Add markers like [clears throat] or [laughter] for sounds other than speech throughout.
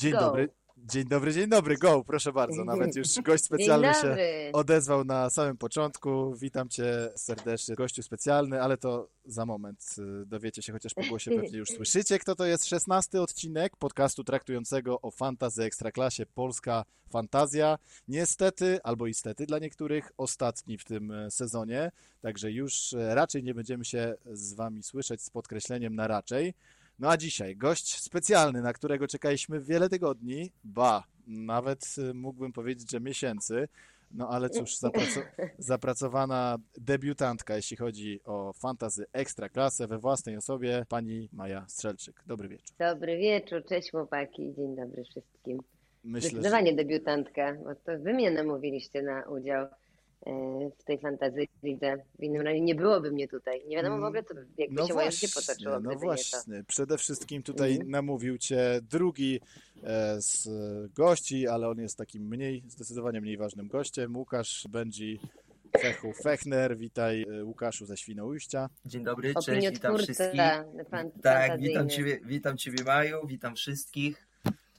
Dzień Go. dobry. Dzień dobry, dzień dobry, go, proszę bardzo. Nawet już gość specjalny się odezwał na samym początku. Witam cię serdecznie, gościu specjalny, ale to za moment. y, Dowiecie się, chociaż po głosie pewnie już [laughs] słyszycie, kto to jest. Szesnasty odcinek podcastu traktującego o fantazy ekstraklasie Polska Fantazja. Niestety, albo istety dla niektórych, ostatni w tym e, sezonie. Także już e, raczej nie będziemy się z wami słyszeć z podkreśleniem na raczej. No a dzisiaj gość specjalny, na którego czekaliśmy wiele tygodni, ba, nawet y, mógłbym powiedzieć, że miesięcy. No ale cóż, zapraco [laughs] zapracowana debiutantka, jeśli chodzi o fantazy ekstraklasę we własnej osobie, pani Maja Strzelczyk. Dobry wieczór. Dobry wieczór, cześć chłopaki, dzień dobry wszystkim. Myślę, że Zdecydowanie debiutantka, bo to wy mnie namówiliście na udział w tej fantazji lidze. W innym razie nie byłoby mnie tutaj. Nie wiadomo w ogóle, co, jakby no się moje życie potoczyło, no właśnie. Przede wszystkim tutaj Mhm. namówił cię drugi e, z gości, ale on jest takim mniej, zdecydowanie mniej ważnym gościem. Łukasz Benji Fechu Fechner. Witaj e, Łukaszu ze Świnoujścia. Dzień dobry, cześć, witam wszystkich. Tak, witam ciebie, witam ciebie Maju, witam wszystkich.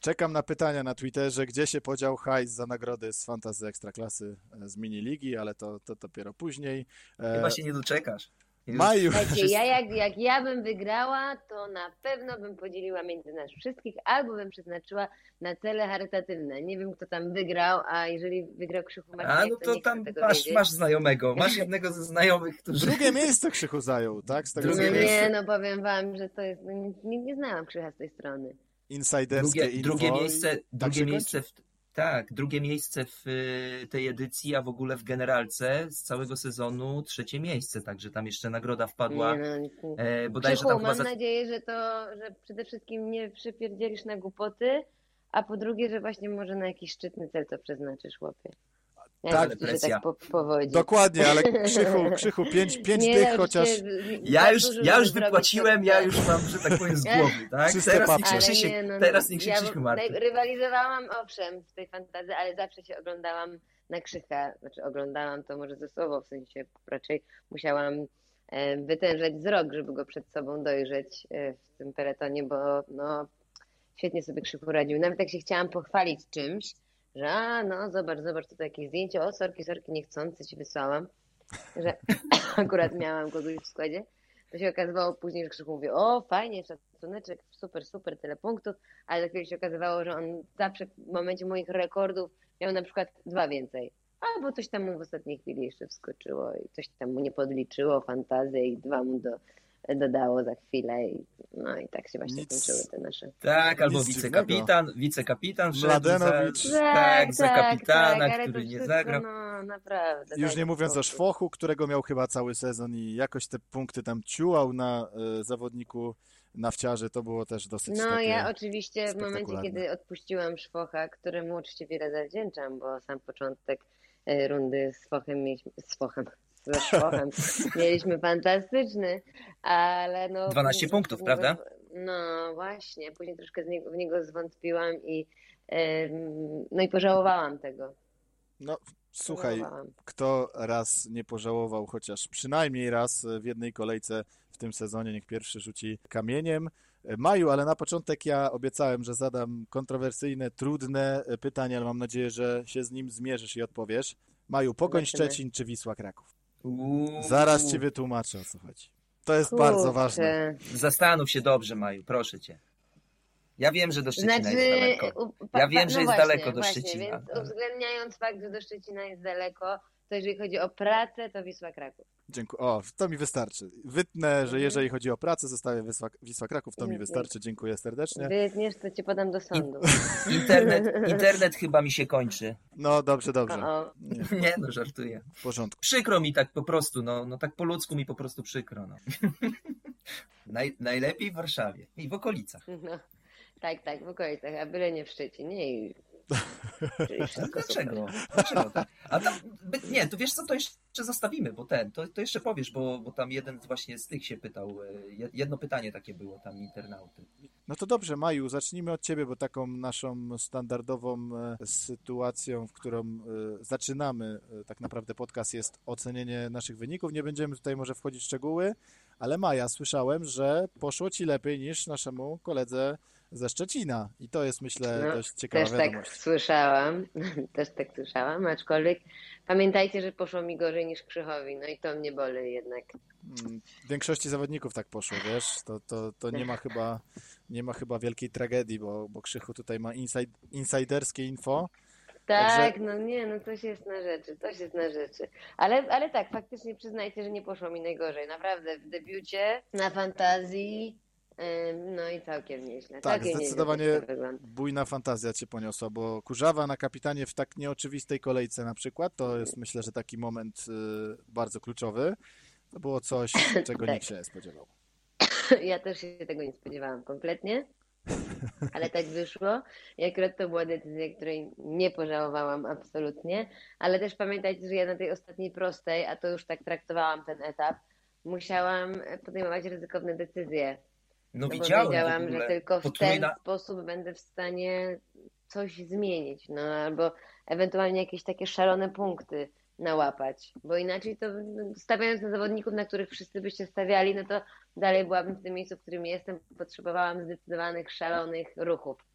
Czekam na pytania na Twitterze, gdzie się podział hajs za nagrody z fantazy ekstraklasy e, z miniligi, ale to, to dopiero później. E, Chyba się nie doczekasz. Maju, Słuchajcie, ja jak, jak ja bym wygrała, to na pewno bym podzieliła między nas wszystkich, albo bym przeznaczyła na cele charytatywne. Nie wiem, kto tam wygrał, a jeżeli wygrał Krzychu A Marcinek, no to chcę tam tego masz, wiedzieć. masz znajomego, masz jednego ze znajomych, którzy... drugie miejsce Krzychu zajął, tak? Z tego Drugie miejsce. nie, no powiem wam, że to jest, no nie, nie, nie znałam Krzycha z tej strony. Insiderskie Drugie, drugie miejsce, tak drugie miejsce w, tak, drugie miejsce w y, tej edycji, a w ogóle w generalce z całego sezonu trzecie miejsce, także tam jeszcze nagroda wpadła. Nie, no, E, bodajże Krzychu, tam mam za... nadzieję, że to, że przede wszystkim nie przypierdzielisz na głupoty, a po drugie, że właśnie może na jakiś szczytny cel to przeznaczysz, chłopie. Jak Tak, ci się presja. tak po, powodzi. Dokładnie, ale [laughs] Krzychu, Krzychu pięć, pięć Nie, tych chociaż... Ja już, ja już wypłaciłem, ja już mam, że tak powiem, z [laughs] głowy, tak? Czyste Teraz Ale krzyczy, nie, no, teraz się ja Marty. Rywalizowałam, owszem, w tej fantazji, ale zawsze się oglądałam na Krzycha. Znaczy oglądałam to może ze słowo, w sensie raczej musiałam e, wytężać wzrok, żeby go przed sobą dojrzeć e, w tym peletonie, bo no, świetnie sobie Krzychu radził. Nawet jak się chciałam pochwalić czymś, że a, no zobacz, zobacz, tutaj jakieś zdjęcie, o sorki, sorki, niechcący ci wysłałam, że [laughs] akurat miałam kogoś w składzie, to się okazywało później, że Krzychu mówi, o fajnie, szacuneczek, super, super, tyle punktów, ale chwilę się okazywało, że on zawsze w momencie moich rekordów miał na przykład dwa więcej. Albo coś tam mu w ostatniej chwili jeszcze wskoczyło i coś tam mu nie podliczyło, fantazję i dwa mu do, dodało za chwilę i no i tak się właśnie Nic. kończyły te nasze. Tak, albo Nic wicekapitan, wicekapitan Mladenowicz. za, tak, za kapitana, ale to który nie wszystko, zagrał. No naprawdę. Już daj nie mówiąc o. Szwochu, którego miał chyba cały sezon i jakoś te punkty tam ciułał na e, zawodniku nawciarzy, to było też dosyć No ja oczywiście w momencie, kiedy odpuściłam Szwocha, któremu oczywiście wiele zawdzięczam, bo sam początek e, rundy z Fochem mieliśmy, z Fochem, ze Szwochem [laughs] mieliśmy fantastyczny, ale no... 12 później punktów, prawda? No właśnie, później troszkę z niego, w niego zwątpiłam i no i pożałowałam tego. No, słuchaj, Pożałowałam. kto raz nie pożałował, chociaż przynajmniej raz w jednej kolejce w tym sezonie, niech pierwszy rzuci kamieniem. Maju, ale na początek ja obiecałem, że zadam kontrowersyjne, trudne e, pytania, ale mam nadzieję, że się z nim zmierzysz i odpowiesz. Maju, Pogoń Zobaczymy. Szczecin czy Wisła Kraków? Uuu. Zaraz ci wytłumaczę o co chodzi. To jest bardzo Kurczę. ważne. Zastanów się dobrze, Maju, proszę cię. Ja wiem, że do Szczecina Znaczy, jest daleko. Ja wiem, że no jest właśnie, daleko do właśnie, Szczecina. Więc uwzględniając fakt, że do Szczecina jest daleko, to jeżeli chodzi o pracę, to Wisła Kraków. Dziękuję. O, to mi wystarczy. Wytnę, że jeżeli chodzi o pracę, zostawię Wisła, Wisła Kraków, to mi wystarczy. Dziękuję serdecznie. Wytniesz, to cię podam do sądu. [laughs] Internet, [laughs] internet chyba mi się kończy. No, dobrze, dobrze. Nie, [laughs] Nie no, żartuję. w porządku. Przykro mi tak po prostu, no, no tak po ludzku mi po prostu przykro. No. Naj, najlepiej w Warszawie i w okolicach. No, tak, tak, w okolicach, a byle nie w Szczecinie [laughs] Dlaczego? Dlaczego tak? A tam, by- nie, to wiesz co, to jeszcze zostawimy, bo ten, to, to jeszcze powiesz, bo, bo tam jeden właśnie z tych się pytał, e, je- jedno pytanie takie było tam internauty. No to dobrze, Maju, zacznijmy od Ciebie, bo taką naszą standardową e, sytuacją, w którą e, zaczynamy tak naprawdę podcast jest ocenienie naszych wyników. Nie będziemy tutaj może wchodzić w szczegóły, ale Maja, słyszałem, że poszło Ci lepiej niż naszemu koledze ze Szczecina i to jest myślę No, dość ciekawa Też tak wiadomość. słyszałam, [laughs] też tak słyszałam, aczkolwiek pamiętajcie, że poszło mi gorzej niż Krzychowi, no i to mnie boli jednak. Mm, W większości zawodników tak poszło, wiesz, to, to, to nie ma chyba nie ma chyba wielkiej tragedii, bo, bo Krzychu tutaj ma inside, insiderskie info. Tak, Także- no nie, no coś jest na rzeczy, coś jest na rzeczy. Ale, ale tak, faktycznie przyznajcie, że nie poszło mi najgorzej. Naprawdę w debiucie, na fantazji, no i całkiem nieźle. Tak, całkiem nieźle zdecydowanie wygląda. bujna fantazja cię poniosła, bo Kurzawa na kapitanie w tak nieoczywistej kolejce na przykład, to jest myślę, że taki moment y, bardzo kluczowy. To było coś, [coughs] czego Tak. nikt się nie spodziewał. [coughs] Ja też się tego nie spodziewałam kompletnie, [laughs] ale tak wyszło. I akurat to była decyzja, której nie pożałowałam absolutnie, ale też pamiętajcie, że ja na tej ostatniej prostej, a to już tak traktowałam ten etap, musiałam podejmować ryzykowne decyzje. No, No widziałem wiedziałam, ogóle. że tylko w ten Potrójna, sposób będę w stanie coś zmienić, no albo ewentualnie jakieś takie szalone punkty nałapać, bo inaczej to stawiając na zawodników, na których wszyscy byście stawiali, no to dalej byłabym w tym miejscu, w którym jestem, potrzebowałam zdecydowanych, szalonych ruchów.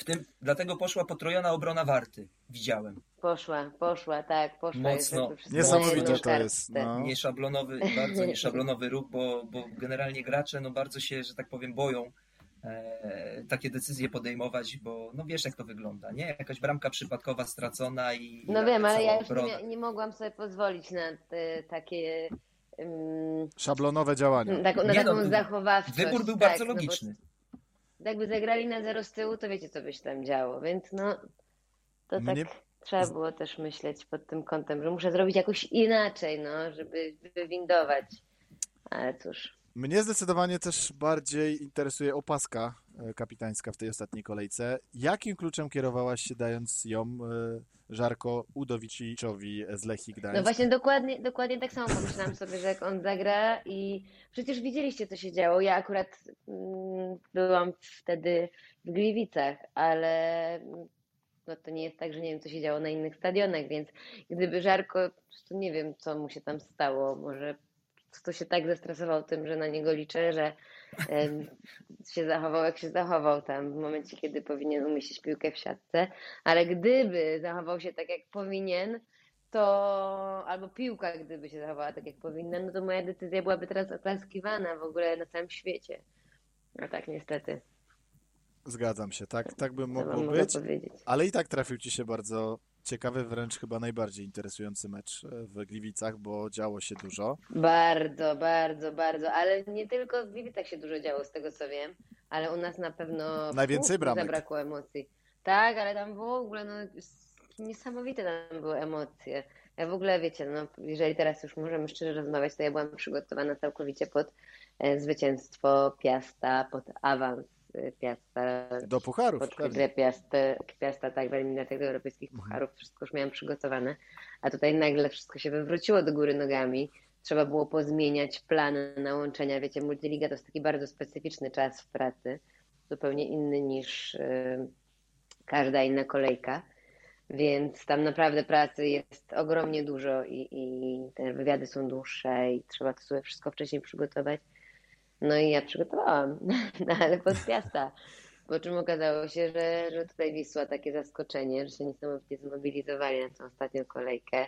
W tym, dlatego poszła potrojona obrona Warty. Widziałem. Poszła, poszła, tak, poszła. Mocno. jest Niesamowite to jest. No. Nieszablonowy, [laughs] bardzo nieszablonowy ruch, bo, bo generalnie gracze no bardzo się, że tak powiem, boją e, takie decyzje podejmować, bo no wiesz jak to wygląda, nie? Jakaś bramka przypadkowa stracona i No i wiem, ale ja już nie, nie mogłam sobie pozwolić na te, takie... ym, Szablonowe działania. taką, na Nie taką no, zachowawczość. Wybór był tak, bardzo no bo logiczny. Jakby zagrali na zero z tyłu, to wiecie, co by się tam działo, więc no to Mnie- tak trzeba było też myśleć pod tym kątem, że muszę zrobić jakoś inaczej, no, żeby wywindować. Ale cóż, Mnie zdecydowanie też bardziej interesuje opaska e, kapitańska w tej ostatniej kolejce. Jakim kluczem kierowałaś się dając ją e, Żarko Udowiciczowi z Lechii Gdańsk? no właśnie dokładnie, dokładnie tak samo pomyślałam sobie, że jak on zagra i przecież widzieliście, co się działo. Ja akurat mm, byłam wtedy w Gliwicach, ale no to nie jest tak, że nie wiem, co się działo na innych stadionach, więc gdyby Żarko, prostu nie wiem, co mu się tam stało, może to się tak zestresował tym, że na niego liczę, że się zachował, jak się zachował tam w momencie, kiedy powinien umieścić piłkę w siatce, ale gdyby zachował się tak, jak powinien, to albo piłka, gdyby się zachowała tak, jak powinna, no to moja decyzja byłaby teraz oklaskiwana w ogóle na całym świecie. A tak niestety, Zgadzam się, tak, tak by mogło być. powiedzieć. Ale i tak trafił ci się bardzo ciekawy, wręcz chyba najbardziej interesujący mecz e, w Gliwicach, bo działo się dużo. Bardzo, bardzo, bardzo, ale nie tylko w Gliwicach się dużo działo, z tego co wiem, ale u nas na pewno Najwięcej bramek. zabrakło emocji. Tak, ale tam w ogóle no, niesamowite tam były emocje. Ja w ogóle, wiecie, no, jeżeli teraz już możemy szczerze rozmawiać, to ja byłam przygotowana całkowicie pod e, zwycięstwo Piasta, pod awans Piasta Do pucharów, pod grę Piasta, Piasta tak, w eliminacjach do europejskich pucharów, wszystko już miałam przygotowane, a tutaj nagle wszystko się wywróciło do góry nogami. Trzeba było pozmieniać plany na łączenia. Wiecie, multiliga to jest taki bardzo specyficzny czas w pracy, zupełnie inny niż y, każda inna kolejka. Więc tam naprawdę pracy jest ogromnie dużo i, i te wywiady są dłuższe i trzeba to sobie wszystko wcześniej przygotować. No i ja przygotowałam, [laughs] no ale pod Piasta. Po czym okazało się, że, że tutaj Wisła takie zaskoczenie, że się niesamowicie zmobilizowali na tą ostatnią kolejkę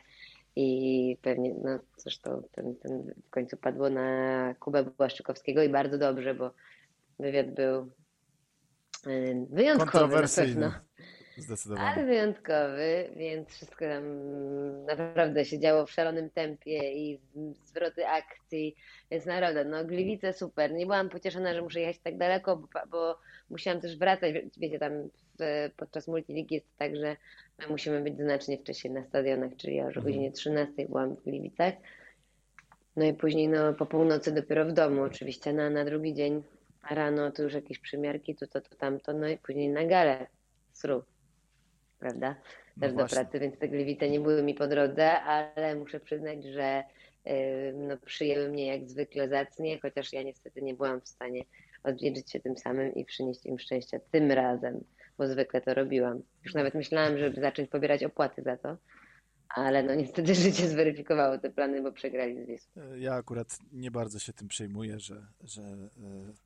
i pewnie, no zresztą ten, ten w końcu padło na Kubę Błaszczykowskiego i bardzo dobrze, bo wywiad był y, wyjątkowy na pewno. Zdecydowanie. Ale wyjątkowy, więc wszystko tam naprawdę się działo w szalonym tempie i zwroty akcji, więc naprawdę, no Gliwice super. Nie byłam pocieszona, że muszę jechać tak daleko, bo, bo musiałam też wracać, wiecie, tam w, podczas multiligi jest tak, że my musimy być znacznie wcześniej na stadionach, czyli ja już o mhm. godzinie 13 byłam w Gliwicach. No i później no, po północy dopiero w domu oczywiście, na, na drugi dzień rano to już jakieś przymiarki, tu to, to, tamto, no i później na galę sru, prawda? No Też no do pracy, więc te gliwice nie były mi po drodze, ale muszę przyznać, że no, przyjęły mnie jak zwykle zacnie, chociaż ja niestety nie byłam w stanie odwiedzić się tym samym i przynieść im szczęścia tym razem, bo zwykle to robiłam. Już nawet myślałam, żeby zacząć pobierać opłaty za to, ale no niestety [laughs] życie zweryfikowało te plany, bo przegrali z Wisłą. Ja akurat nie bardzo się tym przejmuję, że, że e,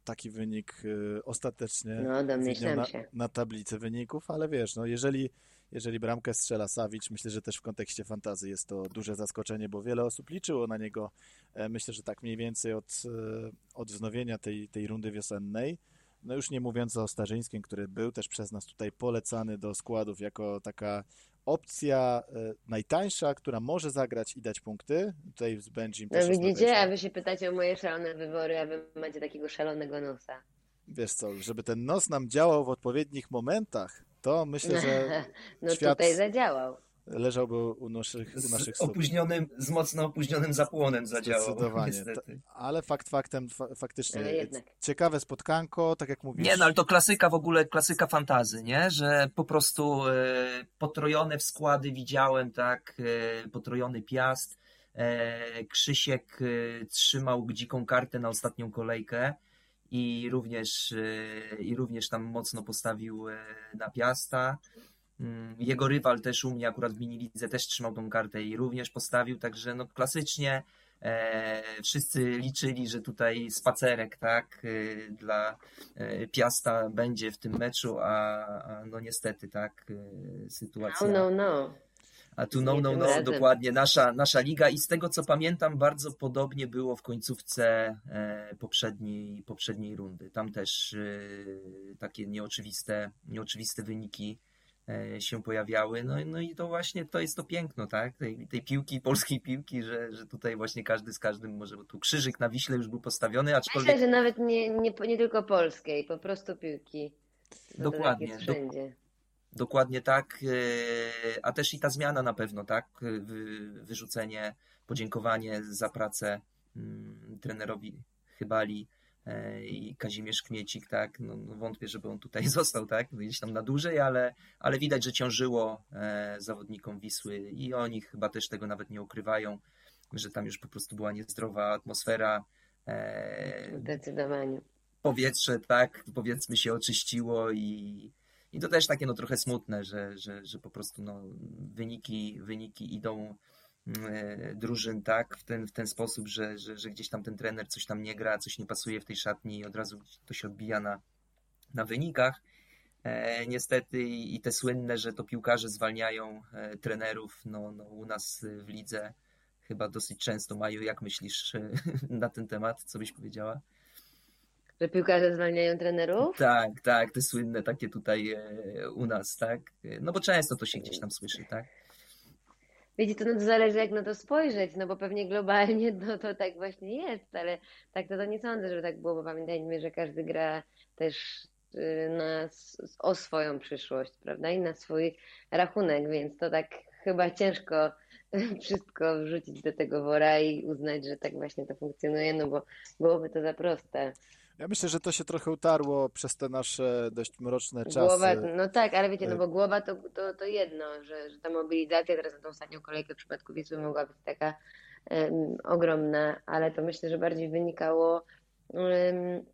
taki wynik e, ostatecznie no, na, na tablicy wyników, ale wiesz, no jeżeli, jeżeli bramkę strzela Sawicz, myślę, że też w kontekście fantazy jest to duże zaskoczenie, bo wiele osób liczyło na niego. E, myślę, że tak mniej więcej od, od wznowienia tej, tej rundy wiosennej. No już nie mówiąc o Starzyńskim, który był też przez nas tutaj polecany do składów jako taka opcja e, najtańsza, która może zagrać i dać punkty. Tutaj z Benjim No widzicie, a wy się pytacie o moje szalone wybory, a wy macie takiego szalonego nosa. Wiesz co, żeby ten nos nam działał w odpowiednich momentach, to myślę, że [laughs] No świat... tutaj zadziałał leżałby u naszych, u naszych z opóźnionym, z mocno opóźnionym zapłonem zadziałał. Zdecydowanie. Niestety. Ale fakt faktem, fa faktycznie ciekawe spotkanko, tak jak mówisz. Nie, no ale to klasyka w ogóle, klasyka fantazy, nie? Że po prostu e, potrojone w składy widziałem, tak, e, potrojony Piast, e, Krzysiek e, trzymał dziką kartę na ostatnią kolejkę i również, e, i również tam mocno postawił e, na Piasta. Mm, jego rywal też u mnie akurat w minilidze też trzymał tą kartę i również postawił, także no klasycznie e, wszyscy liczyli, że tutaj spacerek tak e, dla e, Piasta będzie w tym meczu, a, a no niestety tak e, sytuacja. No, no, no. A tu no, no, no, dokładnie, nasza, nasza liga i z tego co pamiętam bardzo podobnie było w końcówce e, poprzedniej, poprzedniej rundy. Tam też e, takie nieoczywiste, nieoczywiste wyniki się pojawiały. No, no i to właśnie to jest to piękno, tak? Tej, tej piłki, polskiej piłki, że, że tutaj właśnie każdy z każdym może, bo tu krzyżyk na Wiśle już był postawiony, aczkolwiek... Myślę, że nawet nie, nie, nie tylko polskiej, po prostu piłki. Dokładnie. Do, dokładnie tak, e, a też i ta zmiana na pewno, tak? Wyrzucenie, podziękowanie za pracę mm, trenerowi Chybali, E, i Kazimierz Kmiecik, tak, no, no, wątpię, żeby on tutaj [laughs] został, tak, gdzieś tam na dłużej, ale, ale widać, że ciążyło e, zawodnikom Wisły i oni chyba też tego nawet nie ukrywają, że tam już po prostu była niezdrowa atmosfera. E, Zdecydowanie. Powietrze, tak, powiedzmy się oczyściło i, i to też takie no trochę smutne, że, że, że po prostu no, wyniki, wyniki idą E, drużyn tak w ten, w ten sposób, że, że, że gdzieś tam ten trener coś tam nie gra, coś nie pasuje w tej szatni i od razu to się odbija na, na wynikach. E, niestety i te słynne, że to piłkarze zwalniają e, trenerów, no, no u nas w lidze chyba dosyć często mają. Jak myślisz e, [laughs] na ten temat? Co byś powiedziała? Że piłkarze zwalniają trenerów? Tak, tak, te słynne takie tutaj e, u nas, tak? No bo często to się gdzieś tam słyszy, tak? Wiecie, to, no to zależy jak na to spojrzeć, no bo pewnie globalnie no, to tak właśnie jest, ale tak to, to nie sądzę, żeby tak było, bo pamiętajmy, że każdy gra też y, na, o swoją przyszłość, prawda, i na swój rachunek, więc to tak chyba ciężko [laughs] wszystko wrzucić do tego wora i uznać, że tak właśnie to funkcjonuje, no bo byłoby to za proste. Ja myślę, że to się trochę utarło przez te nasze dość mroczne czasy. Głowa, no tak, ale wiecie, no y- bo głowa to, to, to jedno, że, że ta mobilizacja teraz na tą ostatnią kolejkę w przypadku Wisły mogła być taka um, ogromna, ale to myślę, że bardziej wynikało um,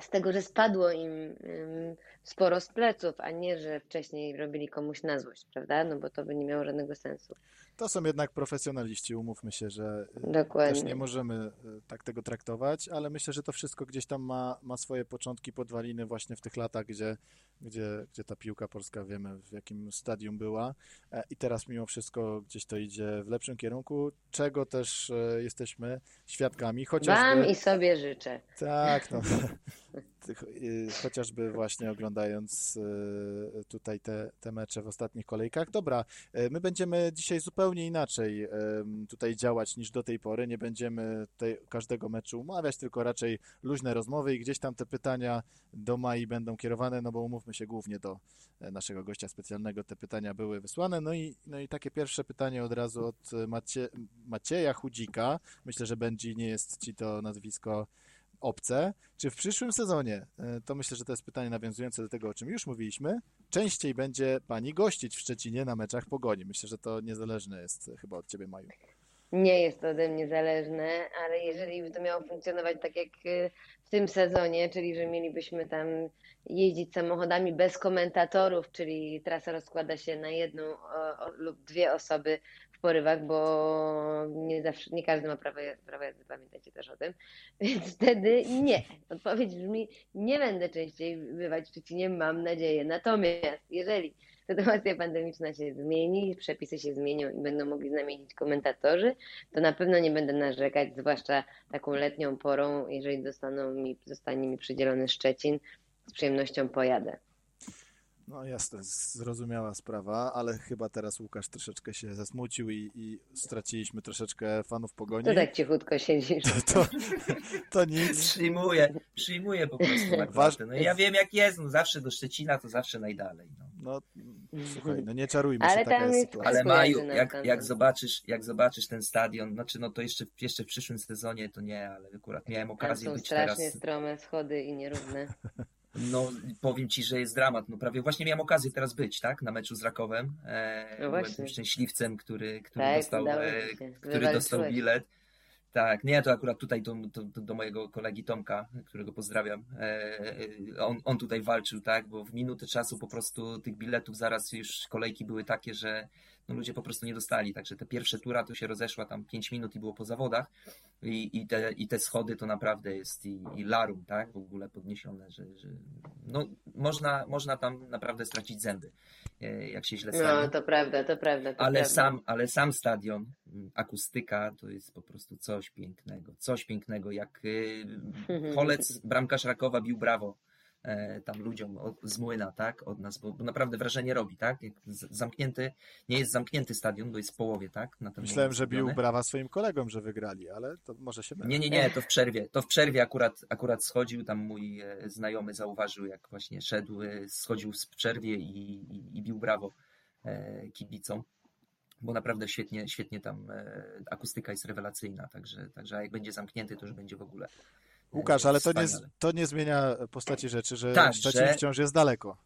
z tego, że spadło im um, sporo z pleców, a nie, że wcześniej robili komuś na złość, prawda? No bo to by nie miało żadnego sensu. To są jednak profesjonaliści, umówmy się, że y, Dokładnie. też nie możemy y, tak tego traktować, ale myślę, że to wszystko gdzieś tam ma, ma swoje początki, podwaliny właśnie w tych latach, gdzie, gdzie, gdzie ta piłka polska, wiemy w jakim stadium była e, i teraz mimo wszystko gdzieś to idzie w lepszym kierunku, czego też e, jesteśmy świadkami. Chociażby... Wam i sobie życzę. Tak, no. [laughs] Y, chociażby właśnie oglądając oglądając e, tutaj te, te mecze w ostatnich kolejkach. Dobra, e, my będziemy dzisiaj zupełnie inaczej tutaj działać niż do tej pory. Nie będziemy tej, każdego meczu umawiać, tylko raczej luźne rozmowy i gdzieś tam te pytania do Mai będą kierowane, no bo umówmy się głównie do naszego gościa specjalnego. Te pytania były wysłane. No i, no i takie pierwsze pytanie od razu od Macie, Macieja Chudzika. Myślę, że Benji nie jest ci to nazwisko obce. Czy w przyszłym sezonie, e, to myślę, że to jest pytanie nawiązujące do tego, o czym już mówiliśmy, częściej będzie pani gościć w Szczecinie na meczach Pogoni? Myślę, że to niezależne jest chyba od ciebie, Maju. Nie jest to ode mnie zależne, ale jeżeli by to miało funkcjonować tak jak e, w tym sezonie, czyli że mielibyśmy tam jeździć samochodami bez komentatorów, czyli trasa rozkłada się na jedną lub dwie osoby porywach, bo nie zawsze, nie każdy ma prawo, prawo jazdy, pamiętajcie też o tym. [laughs] Więc wtedy nie. Odpowiedź brzmi, nie będę częściej bywać w Szczecinie, mam nadzieję. Natomiast jeżeli sytuacja pandemiczna się zmieni, przepisy się zmienią i będą mogli znamienić komentatorzy, to na pewno nie będę narzekać, zwłaszcza taką letnią porą, jeżeli dostaną mi, zostanie mi przydzielony Szczecin, z przyjemnością pojadę. No jasne, zrozumiała sprawa, ale chyba teraz Łukasz troszeczkę się zasmucił i, i straciliśmy troszeczkę fanów pogoni. To tak cichutko siedzisz. To, [laughs] to, to nic. Przyjmuję, przyjmuję po prostu Waż... No ja wiem jak jest, no zawsze do Szczecina to zawsze najdalej. No, no słuchaj, no nie czarujmy ale się, taka jest sytuacja. Ale Maju, jak, jak, zobaczysz, jak zobaczysz ten stadion, znaczy no to jeszcze, jeszcze w przyszłym sezonie to nie, ale akurat miałem okazję być teraz... są strasznie strome schody i nierówne. [laughs] No, powiem ci, że jest dramat. No prawie właśnie miałem okazję teraz być, tak? Na meczu z Rakowem. E, no byłem tym szczęśliwym, który, który tak, dostał, e, który dostał bilet. Tak, nie, to akurat tutaj do, do, do, mojego kolegi Tomka, którego pozdrawiam. E, on, on tutaj walczył, tak, bo w minutę czasu po prostu tych biletów zaraz już kolejki były takie, że no ludzie po prostu nie dostali. Także te pierwsze tura to się rozeszła tam 5 minut i było po zawodach. I, i, te, i te schody to naprawdę jest i, i larum, tak, w ogóle podniesione, że, że no, można, można tam naprawdę stracić zęby, e, jak się źle stawi. No, to prawda, to prawda. To ale, prawda. Sam, ale sam stadion, mm, akustyka to jest po prostu coś pięknego. Coś pięknego, jak [laughs] Holec, bramkarz Rakowa bił brawo E, tam ludziom z młyna, tak, od nas, bo, bo naprawdę wrażenie robi, tak, zamknięty, nie jest zamknięty stadion, bo jest w połowie, tak. Myślałem, że bił brawa swoim kolegom, że wygrali, ale to może się Nie, nie, nie, to w przerwie, to w przerwie akurat, akurat schodził, tam mój e, znajomy zauważył, jak właśnie szedł, e, schodził w przerwie i, i, i bił brawo kibicom bo naprawdę świetnie, świetnie tam akustyka jest rewelacyjna, także, także jak będzie zamknięty, to już będzie w ogóle Łukasz, ale to nie, to nie zmienia postaci rzeczy, że tak, Szczecin że... wciąż jest daleko.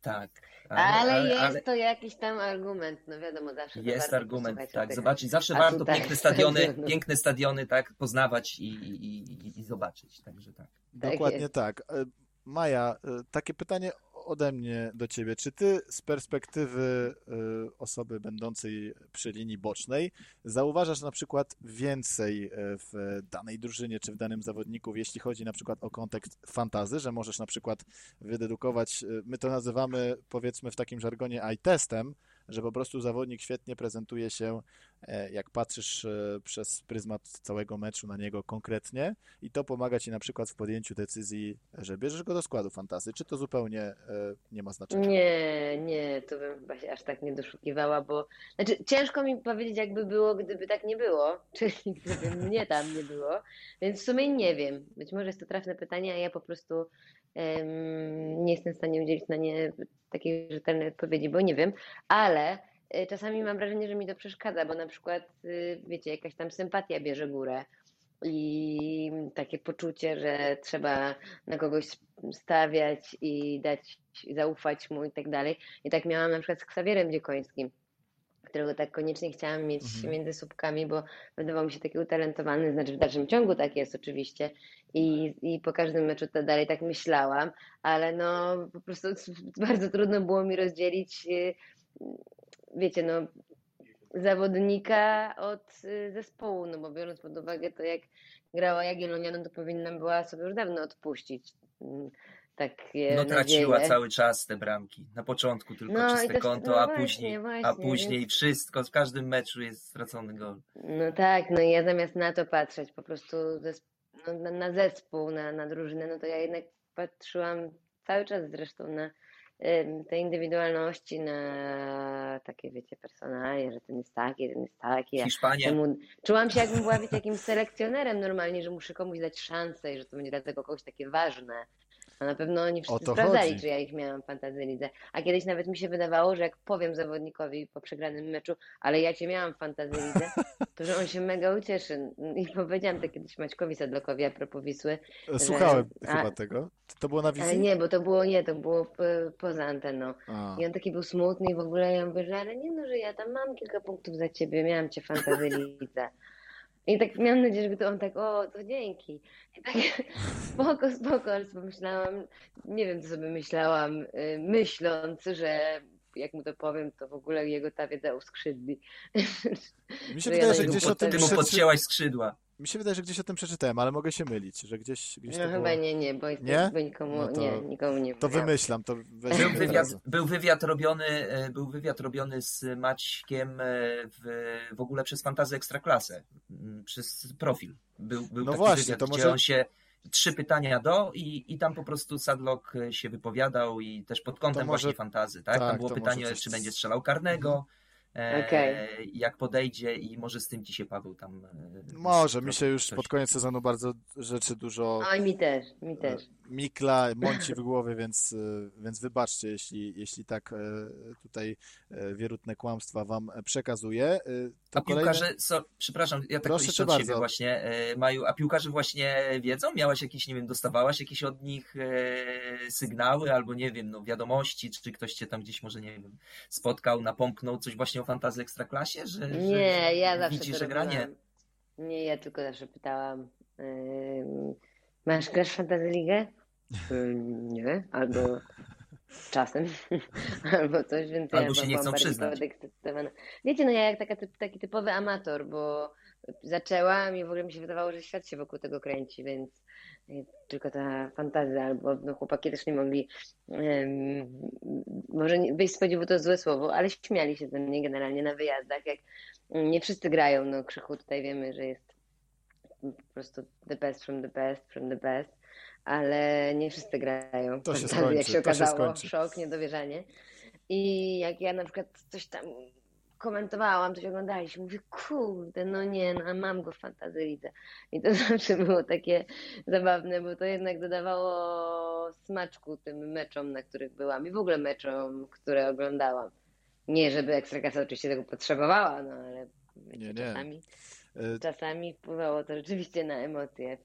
Tak. Ale, ale, ale jest ale... to jakiś tam argument, no wiadomo, zawsze. Jest argument, tak, zobaczyć. Zawsze warto tutaj... piękne stadiony, [laughs] piękne stadiony, tak, poznawać i, i, i, i zobaczyć, także tak. Dokładnie tak. tak. Maja, e, takie pytanie ode mnie do ciebie. Czy ty z perspektywy y, osoby będącej przy linii bocznej zauważasz na przykład więcej y, w danej drużynie czy w danym zawodniku, jeśli chodzi na przykład o kontekst fantazy, że możesz na przykład wydedukować, y, my to nazywamy powiedzmy w takim żargonie eye-testem, że po prostu zawodnik świetnie prezentuje się, e, jak patrzysz e, przez pryzmat całego meczu na niego konkretnie i to pomaga ci na przykład w podjęciu decyzji, że bierzesz go do składu fantazy, czy to zupełnie e, nie ma znaczenia? Nie, nie, to bym chyba się aż tak nie doszukiwała, bo znaczy ciężko mi powiedzieć, jakby było, gdyby tak nie było, [laughs] czyli gdyby mnie tam nie było, więc w sumie nie wiem. Być może jest to trafne pytanie, a ja po prostu nie jestem w stanie udzielić na nie takiej rzetelnej odpowiedzi, bo nie wiem, ale y, czasami mam wrażenie, że mi to przeszkadza, bo na przykład, y, wiecie, jakaś tam sympatia bierze górę i takie poczucie, że trzeba na kogoś stawiać i dać, zaufać mu i tak dalej. I tak miałam na przykład z Ksawierem Dziekońskim którego tak koniecznie chciałam mieć mhm. między słupkami, bo wydawał mi się taki utalentowany, znaczy w dalszym ciągu tak jest oczywiście i, i po każdym meczu to dalej tak myślałam, ale no po prostu [laughs] bardzo trudno było mi rozdzielić, y, wiecie, no zawodnika od y, zespołu, no bo biorąc pod uwagę to, jak grała Jagiellonia, no to powinnam była sobie już dawno odpuścić takie No traciła nadzieje. cały czas te bramki. Na początku tylko no, czyste konto, no a właśnie, później, właśnie, a później więc... wszystko, w każdym meczu jest stracony gol. No tak, no i ja zamiast na to patrzeć, po prostu no, na, na, zespół, na, na drużynę, no to ja jednak patrzyłam cały czas zresztą na te indywidualności, na takie, wiecie, personalie, że ten jest taki, ten jest taki. Ja Hiszpanie. temu, czułam się, jakbym była, wiecie, jakimś selekcjonerem normalnie, że muszę komuś dać szansę i że to będzie dla tego kogoś takie ważne. A na pewno oni wszyscy sprawdzali, chodzi. czy ja ich miałam w fantazji lidze. A kiedyś nawet mi się wydawało, że jak powiem zawodnikowi po przegranym meczu, ale ja cię miałam w fantazji lidze, [laughs] to że on się mega ucieszy. I powiedziałam to kiedyś Maćkowi Sadlokowi a propos Wisły. E, Słuchałem a- chyba tego. To było na wizji? nie, bo to było nie, to było p- poza anteną. A. I on taki był smutny i w ogóle ja mówię, że ale nie no, że ja tam mam kilka punktów za ciebie, miałam cię w fantazji lidze. I tak miałam nadzieję, żeby to on tak, o, to dzięki. I tak [laughs] spoko, spoko, ale sobie myślałam, nie wiem, co sobie myślałam, y, myśląc, że jak mu to powiem, to w ogóle jego ta wiedza uskrzydli. Mi się wydaje, że gdzieś o tym Ty mu podcięłaś skrzydła. Mi się wydaje, że gdzieś o tym przeczytałem, ale mogę się mylić, że gdzieś, gdzieś No to chyba było... nie, nie, bo, Nie? bo nikomu, No to- nie, nikomu nie To wymyślam, to Był wywiad, był wywiad robiony, e, był wywiad robiony z Maćkiem e, w, w ogóle przez Fantazję Ekstraklasę, przez profil. Był, był No taki właśnie, wywiad, to gdzie może- on się trzy pytania do i, i tam po prostu Sadlock e, się wypowiadał i też pod kątem może- właśnie fantazy, tak? tak, tam było pytanie, coś- czy będzie strzelał karnego, e, Okej. jak podejdzie i może z tym ci się Paweł tam... e, Może, mi się już coś- pod koniec sezonu bardzo rzeczy dużo Oj, mi też, mi też. Mikla, mąci w głowie, więc, y, więc wybaczcie, jeśli, jeśli tak y, tutaj y, wierutne kłamstwa wam przekazuję. To A kolejne... piłkarze, so, przepraszam, ja tak Proszę cię od bardzo. siebie właśnie, e, Maju, a piłkarze właśnie wiedzą? Miałaś jakieś, nie wiem, dostawałaś jakieś od nich e, sygnały albo nie wiem, no wiadomości, czy ktoś cię tam gdzieś może, nie wiem, spotkał, napomknął coś właśnie o fantazji ekstraklasie, że, że Nie, ja zawsze widzi, że gra nie. ja tylko zawsze pytałam, masz grasz w Fantasy Ligę? Ym, nie, albo czasem, [laughs] albo coś, więc Albo ja się nie chcą przyznać. Wiecie, no ja jak taka, taki typowy amator, bo zaczęłam i w ogóle mi się wydawało, że świat się wokół tego kręci, więc y, tylko ta fantazja, albo no, chłopaki też nie mogli, ym, może wyjść z podziwu to złe słowo, ale śmiali się ze mnie generalnie na wyjazdach, jak nie wszyscy grają, no Krzychu tutaj wiemy, że jest po prostu the best from the best from the best, ale nie wszyscy grają. To się fantazji, [laughs] jak skończy, się to się okazało, skończy. szok, niedowierzanie. I jak ja na przykład coś tam komentowałam, coś oglądaliśmy, mówię, kurde, no nie, no a mam go w fantazji lidze. I to [laughs] zawsze było takie zabawne, bo to jednak dodawało smaczku tym meczom, na których byłam i w ogóle meczom, które oglądałam. Nie, żeby Ekstraklasa oczywiście tego potrzebowała, no ale Nie, czasami Y, czasami wpływało to rzeczywiście na emocje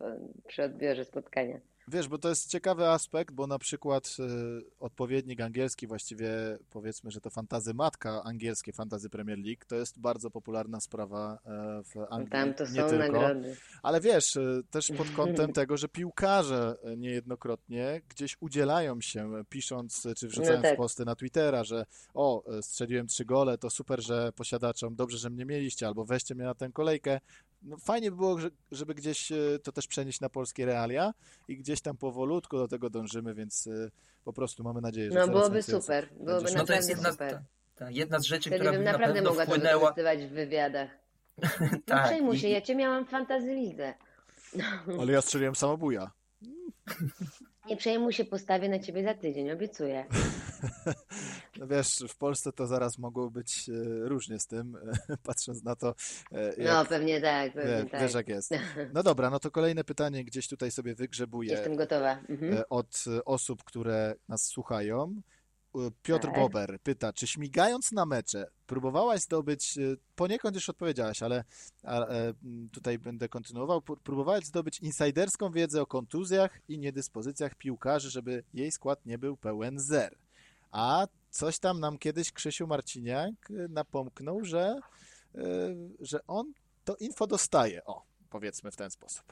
przy odbiorze spotkania. Wiesz, bo to jest ciekawy aspekt, bo na przykład y, odpowiednik angielski, właściwie powiedzmy, że to fantazy matka angielskie, fantazy Premier League, to jest bardzo popularna sprawa e, w Anglii. Tam to nie są tylko. nagrody. Ale wiesz, y, też pod kątem [laughs] tego, że piłkarze y, niejednokrotnie gdzieś udzielają się, y, pisząc y, czy wrzucając No tak. posty na Twittera, że o, y, strzeliłem trzy gole, to super, że posiadaczom, dobrze, że mnie mieliście, albo weźcie mnie na tę kolejkę. No, fajnie by było, że- żeby gdzieś y, to też przenieść na polskie realia i gdzieś tam powolutku do tego dążymy, więc y, po prostu mamy nadzieję, że No byłoby super, byłoby No to jest naprawdę jedna, super. ta, ta, jedna z rzeczy, Wtedy która bym by na naprawdę mogła to wpłynęła... wykorzystywać w wywiadach. Nie [laughs] Tak, przejmuj i- się, ja cię miałam w. [laughs] Ale ja strzeliłem samobuja. Nie przejmuj się, postawię na ciebie za tydzień, obiecuję. [laughs] No wiesz, w Polsce to zaraz mogło być e, różnie z tym, e, [laughs] patrząc na to, e, No jak, pewnie tak, pewnie wie, tak. wiesz jak jest. [laughs] No dobra, no to kolejne pytanie gdzieś tutaj sobie wygrzebuję Jestem gotowa. Mhm. od osób, które nas słuchają. Piotr Tak. Bober pyta, czy śmigając na mecze próbowałaś zdobyć, poniekąd już odpowiedziałaś, ale a, tutaj będę kontynuował, próbowałaś zdobyć insajderską wiedzę o kontuzjach i niedyspozycjach piłkarzy, żeby jej skład nie był pełen zer. A coś tam nam kiedyś Krzysiu Marciniak e, napomknął, że, e, że on to info dostaje. O, powiedzmy w ten sposób.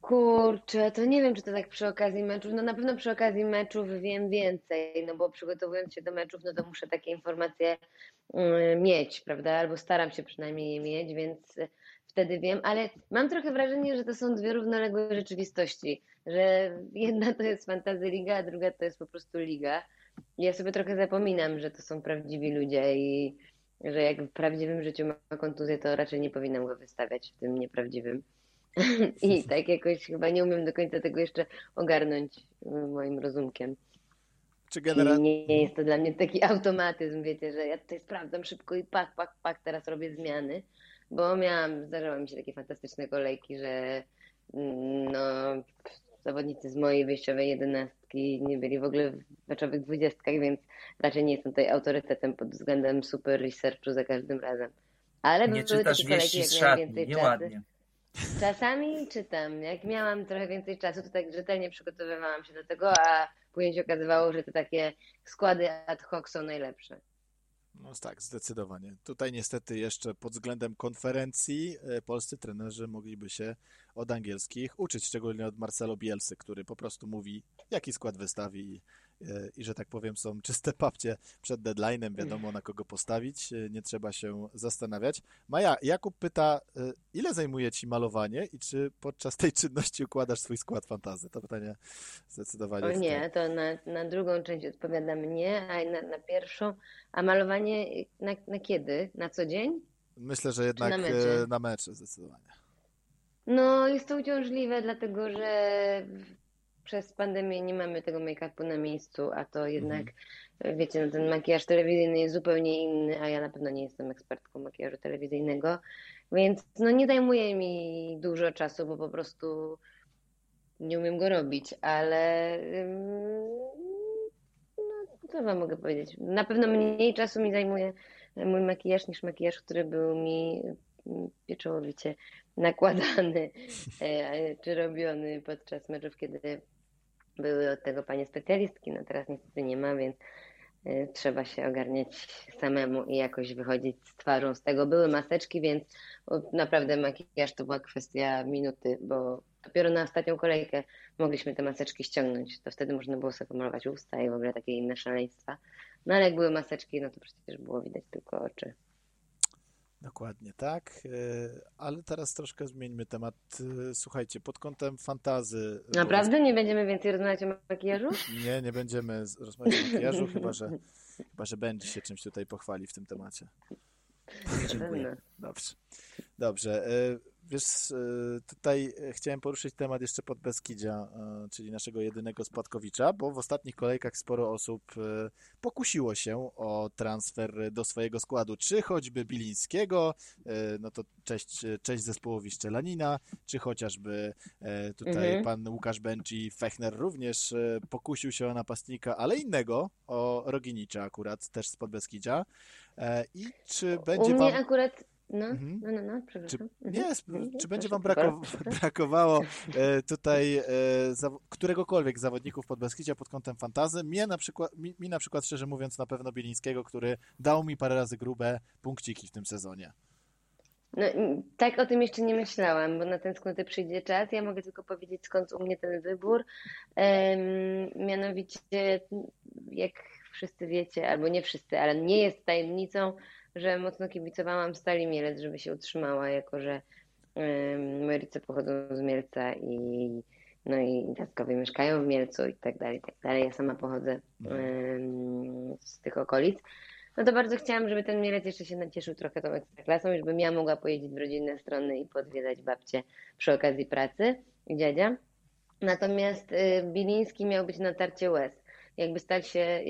Kurczę, to nie wiem, czy to tak przy okazji meczów. No na pewno przy okazji meczów wiem więcej, no bo przygotowując się do meczów, no to muszę takie informacje mm, mieć, prawda? Albo staram się przynajmniej je mieć, więc y, wtedy wiem, ale mam trochę wrażenie, że to są dwie równoległe rzeczywistości, że jedna to jest fantasy liga, a druga to jest po prostu liga. Ja sobie trochę zapominam, że to są prawdziwi ludzie i że jak w prawdziwym życiu ma kontuzję, to raczej nie powinnam go wystawiać w tym nieprawdziwym. [laughs] I tak jakoś chyba nie umiem do końca tego jeszcze ogarnąć moim rozumkiem. Czy generalnie... Nie jest to dla mnie taki automatyzm, wiecie, że ja tutaj sprawdzam szybko i pak, pak, pak, teraz robię zmiany, bo miałam, zdarzały mi się takie fantastyczne kolejki, że mm, no, zawodnicy z mojej wyjściowej jedenastki nie byli w ogóle w meczowych dwudziestkach, więc raczej nie jestem tutaj autorytetem pod względem super researchu za każdym razem. Ale nie czytasz jak miałam więcej nieładnie. czasu. Czasami czytam. Jak miałam trochę więcej czasu, to tak rzetelnie przygotowywałam się do tego, a później się okazywało, że te takie składy ad hoc są najlepsze. No tak, zdecydowanie. Tutaj niestety jeszcze pod względem konferencji e, polscy trenerzy mogliby się od angielskich uczyć, szczególnie od Marcelo Bielsy, który po prostu mówi, jaki skład wystawi i że tak powiem są czyste papcie przed deadline'em, wiadomo na kogo postawić, nie trzeba się zastanawiać. Maja, Jakub pyta, y, ile zajmuje Ci malowanie i czy podczas tej czynności układasz swój skład fantazy? To pytanie zdecydowanie... O nie, to na, na drugą część odpowiadam nie, a na, na pierwszą. A malowanie na, na kiedy? Na co dzień? Myślę, że jednak na mecze? na mecze zdecydowanie. No, jest to uciążliwe, dlatego że przez pandemię nie mamy tego make-upu na miejscu, a to jednak, mhm. wiecie, no ten makijaż telewizyjny jest zupełnie inny, a ja na pewno nie jestem ekspertką makijażu telewizyjnego, więc no nie zajmuje mi dużo czasu, bo po prostu nie umiem go robić, ale no, co wam mogę powiedzieć? Na pewno mniej czasu mi zajmuje mój makijaż niż makijaż, który był mi pieczołowicie nakładany [laughs] e, czy robiony podczas meczów, kiedy były od tego panie specjalistki, no teraz niestety nie ma, więc y, trzeba się ogarniać samemu i jakoś wychodzić z twarzą z tego. Były maseczki, więc naprawdę makijaż to była kwestia minuty, bo dopiero na ostatnią kolejkę mogliśmy te maseczki ściągnąć. To wtedy można było sobie pomalować usta i w ogóle takie inne szaleństwa. No ale jak były maseczki, no to przecież było widać tylko oczy. Dokładnie tak, e, ale teraz troszkę zmieńmy temat. E, słuchajcie, pod kątem fantazy. Naprawdę nie będziemy więcej rozmawiać o makijażu? Nie, nie będziemy rozmawiać o makijażu, chyba że, chyba że będzie się czymś tutaj pochwali w tym temacie. Dziękuję. Dobrze. Dobrze. E, Wiesz, e, tutaj chciałem poruszyć temat jeszcze pod Beskidzia, e, czyli naszego jedynego spadkowicza, bo w ostatnich kolejkach sporo osób e, pokusiło się o transfer do swojego składu, czy choćby Bilińskiego, no to cześć, cześć zespołowi Szczelanina, czy chociażby tutaj mhm. pan Łukasz Benci Fechner również pokusił się o napastnika, ale innego, o Roginicza akurat, też z Podbeskidzia. I czy będzie U mnie wam... akurat no, mhm. no, no, no, przepraszam. Czy, mhm. nie, mhm. czy będzie Wam brakow [laughs] brakowało [laughs] e, tutaj e, za któregokolwiek zawodników pod Beskidzia pod kątem fantazy? Mnie na, przykład, mi, mi na przykład, szczerze mówiąc, na pewno Bielińskiego, który dał mi parę razy grube punkciki w tym sezonie. No, tak o tym jeszcze nie myślałam, bo na ten skąd przyjdzie czas. Ja mogę tylko powiedzieć, skąd u mnie ten wybór. mianowicie, jak wszyscy wiecie, albo nie wszyscy, ale nie jest tajemnicą, że mocno kibicowałam Stali Mielec, żeby się utrzymała, jako że moje rodzice pochodzą z Mielca i no i dziadkowie mieszkają w Mielcu i tak dalej, i tak dalej. Ja sama pochodzę um, z tych okolic. No to bardzo chciałam, żeby ten Mielec jeszcze się nacieszył trochę tą ekstraklasą i żebym ja mogła pojeździć w rodzinne strony i podwiedzać babcię przy okazji pracy i dziadzia. Natomiast y, Biliński miał być na tarcie łez jakby stal się,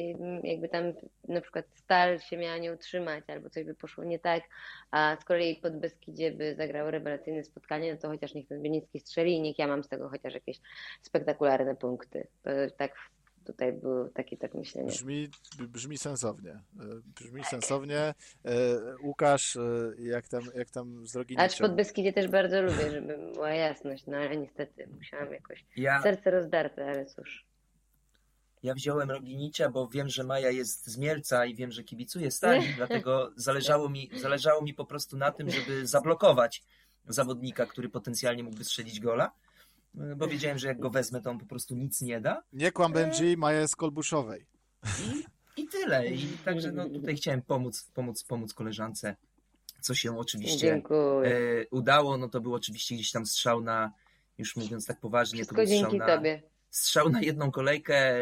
jakby tam na przykład stal się miała nie utrzymać albo coś by poszło nie tak, a z kolei pod Beskidzie by zagrało rewelacyjne spotkanie, no to chociaż niech ten Bieliński strzeli i niech ja mam z tego chociaż jakieś spektakularne punkty. To tak tutaj było takie tak myślenie. Brzmi, brzmi sensownie. E, brzmi sensownie. E, Łukasz, e, jak tam, jak tam z drogi Acz pod Beskidzie też bardzo lubię, żeby była jasność, no ale niestety musiałam jakoś ja... serce rozdarte, ale cóż. Ja wziąłem Roginicia, bo wiem, że Maja jest z Mielca i wiem, że kibicuje Stali, [laughs] dlatego zależało mi, zależało mi po prostu na tym, żeby zablokować zawodnika, który potencjalnie mógłby strzelić gola, bo wiedziałem, że jak go wezmę, to on po prostu nic nie da. Nie kłam będzie Maja jest Kolbuszowej. I, I tyle. I także no, tutaj chciałem pomóc, pomóc, pomóc koleżance, co się oczywiście e, udało. No to był oczywiście gdzieś tam strzał na, już mówiąc tak poważnie, Wszystko to był strzał na, tobie strzał na jedną kolejkę, e,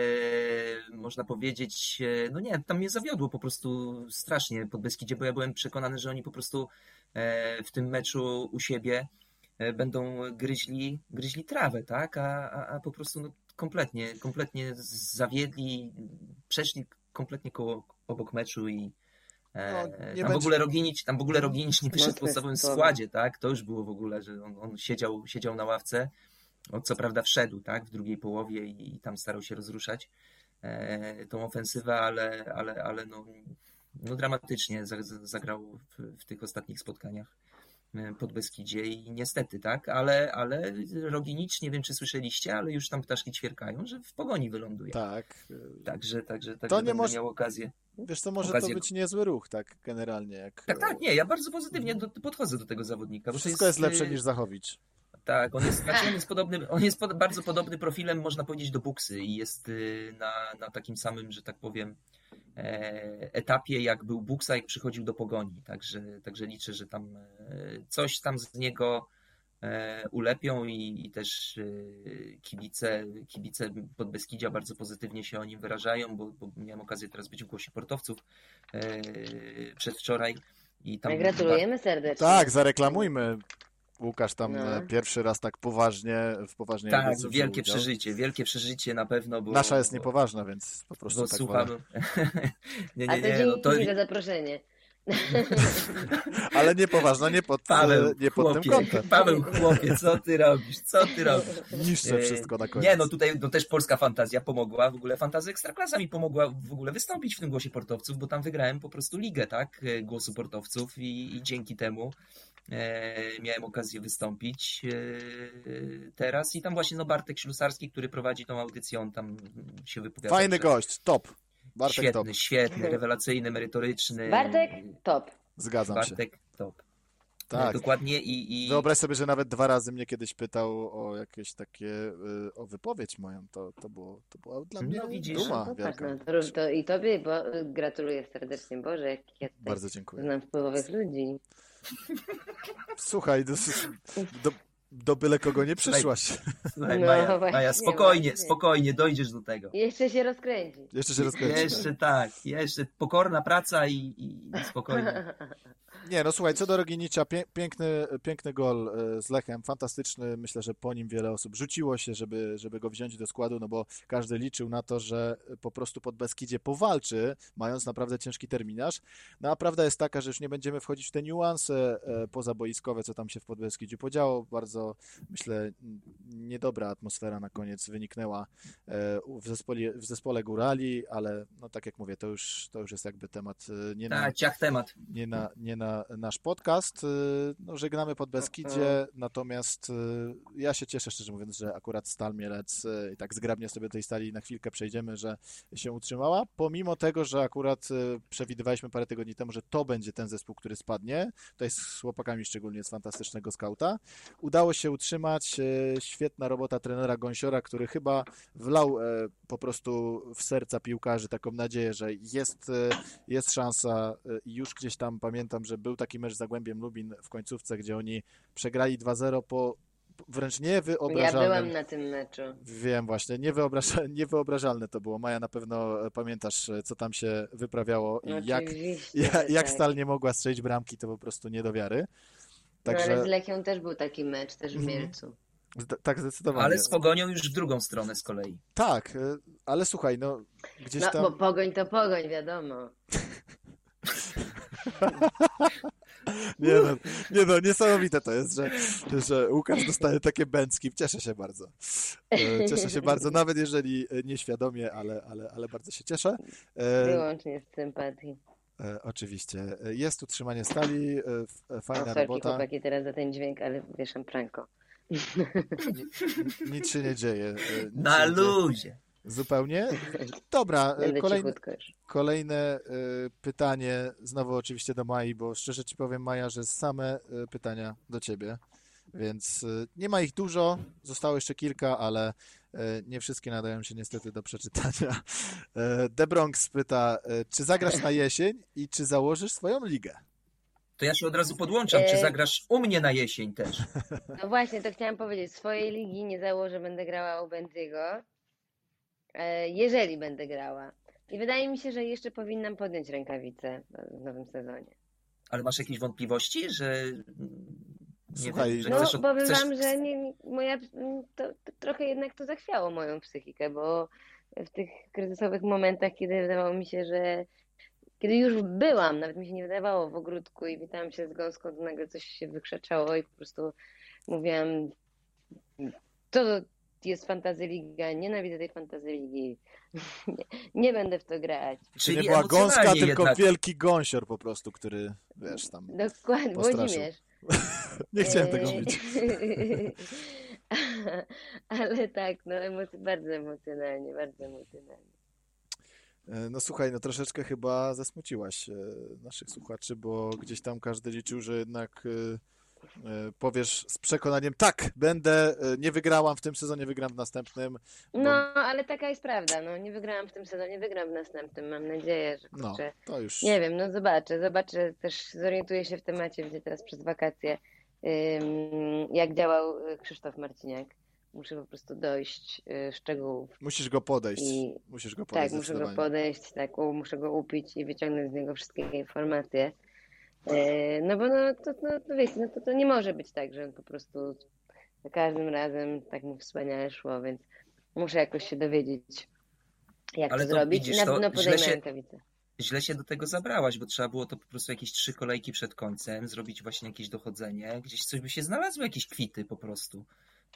można powiedzieć, e, no nie, tam mnie zawiodło po prostu strasznie pod Beskidzie, bo ja byłem przekonany, że oni po prostu e, w tym meczu u siebie będą gryźli, gryźli trawę, tak? A, a, a po prostu no, kompletnie, kompletnie zawiedli, przeszli kompletnie koło, obok meczu i No, tam, będzie- w ogóle Roginić, tam w ogóle Roginić nie wyszedł w podstawowym składzie, tak? To już było w ogóle, że on, on siedział, siedział na ławce. On co prawda wszedł, tak? W drugiej połowie i, i tam starał się rozruszać e, tą ofensywę, ale, ale, ale no, no dramatycznie za- za- zagrał w, w tych ostatnich spotkaniach e, pod Beskidzie i niestety, tak, ale, ale Roginicz, nie wiem czy słyszeliście, ale już tam ptaszki ćwierkają, że w pogoni wyląduje. Tak. Także, także, także To nie może- miał okazję. Wiesz, to może Okazję- to być niezły ruch, tak generalnie. Jak, Tak, tak, nie, ja bardzo pozytywnie do, podchodzę do tego zawodnika. Wszystko jest lepsze y, niż Zachowicz. Tak, on jest, znaczy on jest podobny, on jest pod, bardzo podobny profilem, można powiedzieć, do Buksy i jest y, na, na takim samym, że tak powiem, e, etapie, jak był Buksa, jak przychodził do Pogoni. Także, także liczę, że tam e, coś tam z niego e, ulepią i, i też e, kibice, kibice Podbeskidzia bardzo pozytywnie się o nim wyrażają, bo, bo miałem okazję teraz być w głosie portowców e, przedwczoraj. I tam Gratulujemy serdecznie. Tak, zareklamujmy. Łukasz tam No. e, pierwszy raz tak poważnie, w poważnej Tak, wielkie udział. przeżycie, wielkie przeżycie na pewno, bo... Nasza jest niepoważna, więc po prostu Bo tak słucham. [laughs] nie, A nie, to nie, no to za zaproszenie. [laughs] Ale niepoważna, nie pod, Paweł, nie pod chłopie, tym kątem. Paweł, chłopie, co ty robisz? Co ty [laughs] robisz? Niszczę E, wszystko na koniec. Nie, no tutaj no też polska fantazja pomogła, w ogóle fantazja ekstraklasa mi pomogła w ogóle wystąpić w tym głosie portowców, bo tam wygrałem po prostu ligę, tak, e, głosu portowców i, i dzięki temu miałem okazję wystąpić e, teraz i tam właśnie no Bartek Ślusarski, który prowadzi tą audycję, on tam się wypowiada. Fajny że- gość, top. Bartek świetny, top. świetny, rewelacyjny, merytoryczny. Bartek, top. Zgadzam się. Bartek top. Tak. Dokładnie i, i Wyobraź sobie, że nawet dwa razy mnie kiedyś pytał o jakieś takie, o wypowiedź moją. To, to, było, to była dla No mnie widzisz. duma No tak, no, to, I tobie bo, gratuluję serdecznie. Boże, jak ja Bardzo dziękuję. znam wpływowych ludzi. Słuchaj, do, do, do byle kogo nie przyszłaś. Słuchaj, No, Maja, Maja, spokojnie, właśnie. spokojnie, dojdziesz do tego. Jeszcze się rozkręci. Jeszcze się rozkręcimy. Jeszcze tak, jeszcze pokorna praca i, i, spokojnie. [laughs] Nie, no słuchaj, co do Roginicza, piękny, piękny gol e, z Lechem, fantastyczny. Myślę, że po nim wiele osób rzuciło się, żeby, żeby go wziąć do składu, no bo każdy liczył na to, że po prostu pod Beskidzie powalczy, mając naprawdę ciężki terminarz. No a prawda jest taka, że już nie będziemy wchodzić w te niuanse e, pozaboiskowe, co tam się w Podbeskidziu podziało. Bardzo, myślę, n- niedobra atmosfera na koniec wyniknęła e, w zespole, w zespole Górali, ale no tak jak mówię, to już, to już jest jakby temat e, nie na Tak, ciach temat. nie na, nie na nasz podcast. Y, No, żegnamy pod Beskidzie, natomiast ja się cieszę, szczerze mówiąc, że akurat Stal Mielec i tak zgrabnie sobie tej stali na chwilkę przejdziemy, że się utrzymała, pomimo tego, że akurat przewidywaliśmy parę tygodni temu, że to będzie ten zespół, który spadnie. Tutaj z chłopakami szczególnie z fantastycznego skauta. Udało się utrzymać. y, Świetna robota trenera Gąsiora, który chyba wlał e, po prostu w serca piłkarzy taką nadzieję, że jest, e, jest szansa e, i już gdzieś tam pamiętam, że był taki mecz z Zagłębiem Lubin w końcówce, gdzie oni przegrali 2-0 po wręcz Ja niewyobrażalnym... byłam na tym meczu. Wiem właśnie, niewyobraża... niewyobrażalne to było. Maja, na pewno e, pamiętasz, e, co tam się wyprawiało i jak, jak, jak tak. Stal nie mogła strzelić bramki, to po prostu nie do wiary. No, ale Także z Lechią też był taki mecz, też w Mhm. Mielcu. zde- tak zdecydowanie. Ale z pogonią już w drugą stronę z kolei. Tak, e, ale słuchaj, no gdzieś No, tam... bo pogoń to pogoń, wiadomo. [laughs] Nie no, nie no, niesamowite to jest, że, że Łukasz dostaje takie bęcki. Cieszę się bardzo. E, Cieszę się bardzo, nawet jeżeli e, nieświadomie, ale, ale, ale bardzo się cieszę. Wyłącznie z sympatii. E, oczywiście. E, Jest utrzymanie stali, e, O, fajna sorki robota. chłopaki teraz za ten dźwięk, ale wieszam pranko. Nic się nie dzieje. nic Na nie dzieje. luzie. Zupełnie. Dobra. Kolejne y, pytanie, znowu oczywiście do Mai, bo szczerze Ci powiem, Maja, że same pytania do Ciebie, więc nie ma ich dużo, zostało jeszcze kilka, ale nie wszystkie nadają się niestety do przeczytania. The Bronx pyta, y, czy zagrasz na jesień i czy założysz swoją ligę? To ja się od razu podłączam. Czy E, zagrasz u mnie na jesień też? [laughs] No właśnie, to chciałam powiedzieć. Swojej ligi nie założę, będę grała u Benziego. E, jeżeli będę grała. I wydaje mi się, że jeszcze powinnam podjąć rękawice w nowym sezonie. Ale masz jakieś wątpliwości, że Słuchaj, No, chcesz, od- powiem chcesz, wam, że nie, moja, to, to trochę jednak to zachwiało moją psychikę, bo w tych kryzysowych momentach, kiedy wydawało mi się, że kiedy już byłam, nawet mi się nie wydawało w ogródku i witałam się z gąską, to nagle coś się wykrzeczało i po prostu mówiłam, to jest fantasy liga, nienawidzę tej fantasy ligi, nie, [laughs] nie będę w to grać. To czyli nie była gąska, tylko jednak. wielki gąsior po prostu, który, wiesz, tam... Dokładnie, Postraszył. Włodzimierz. [laughs] Nie chciałem tego Eee, mówić. [laughs] Ale tak, no emoc- bardzo emocjonalnie, bardzo emocjonalnie. E, No słuchaj, no troszeczkę chyba zasmuciłaś e, naszych słuchaczy, bo gdzieś tam każdy liczył, że jednak powiesz z przekonaniem, tak, będę, e, nie wygrałam w tym sezonie, wygram w następnym. No, ale taka jest prawda, no nie wygrałam w tym sezonie, wygram w następnym, mam nadzieję, że No, kurczę. to już... Nie wiem, no zobaczę, zobaczę, też zorientuję się w temacie, gdzie teraz przez wakacje, jak działał y, Krzysztof Marciniak. Muszę po prostu dojść y, szczegółów. Musisz go podejść. I- Musisz go podejść Tak, muszę go podejść, tak, muszę go upić i wyciągnąć z niego wszystkie informacje. E, No bo no, to, no, to wiecie, no to, to nie może być tak, że on po prostu za każdym razem tak mu wspaniale szło, więc muszę jakoś się dowiedzieć, jak Ale to to zrobić widzisz, i na pewno podejmę rękawice. źle się do tego zabrałaś, bo trzeba było to po prostu jakieś trzy kolejki przed końcem, zrobić właśnie jakieś dochodzenie, gdzieś coś by się znalazło, jakieś kwity po prostu.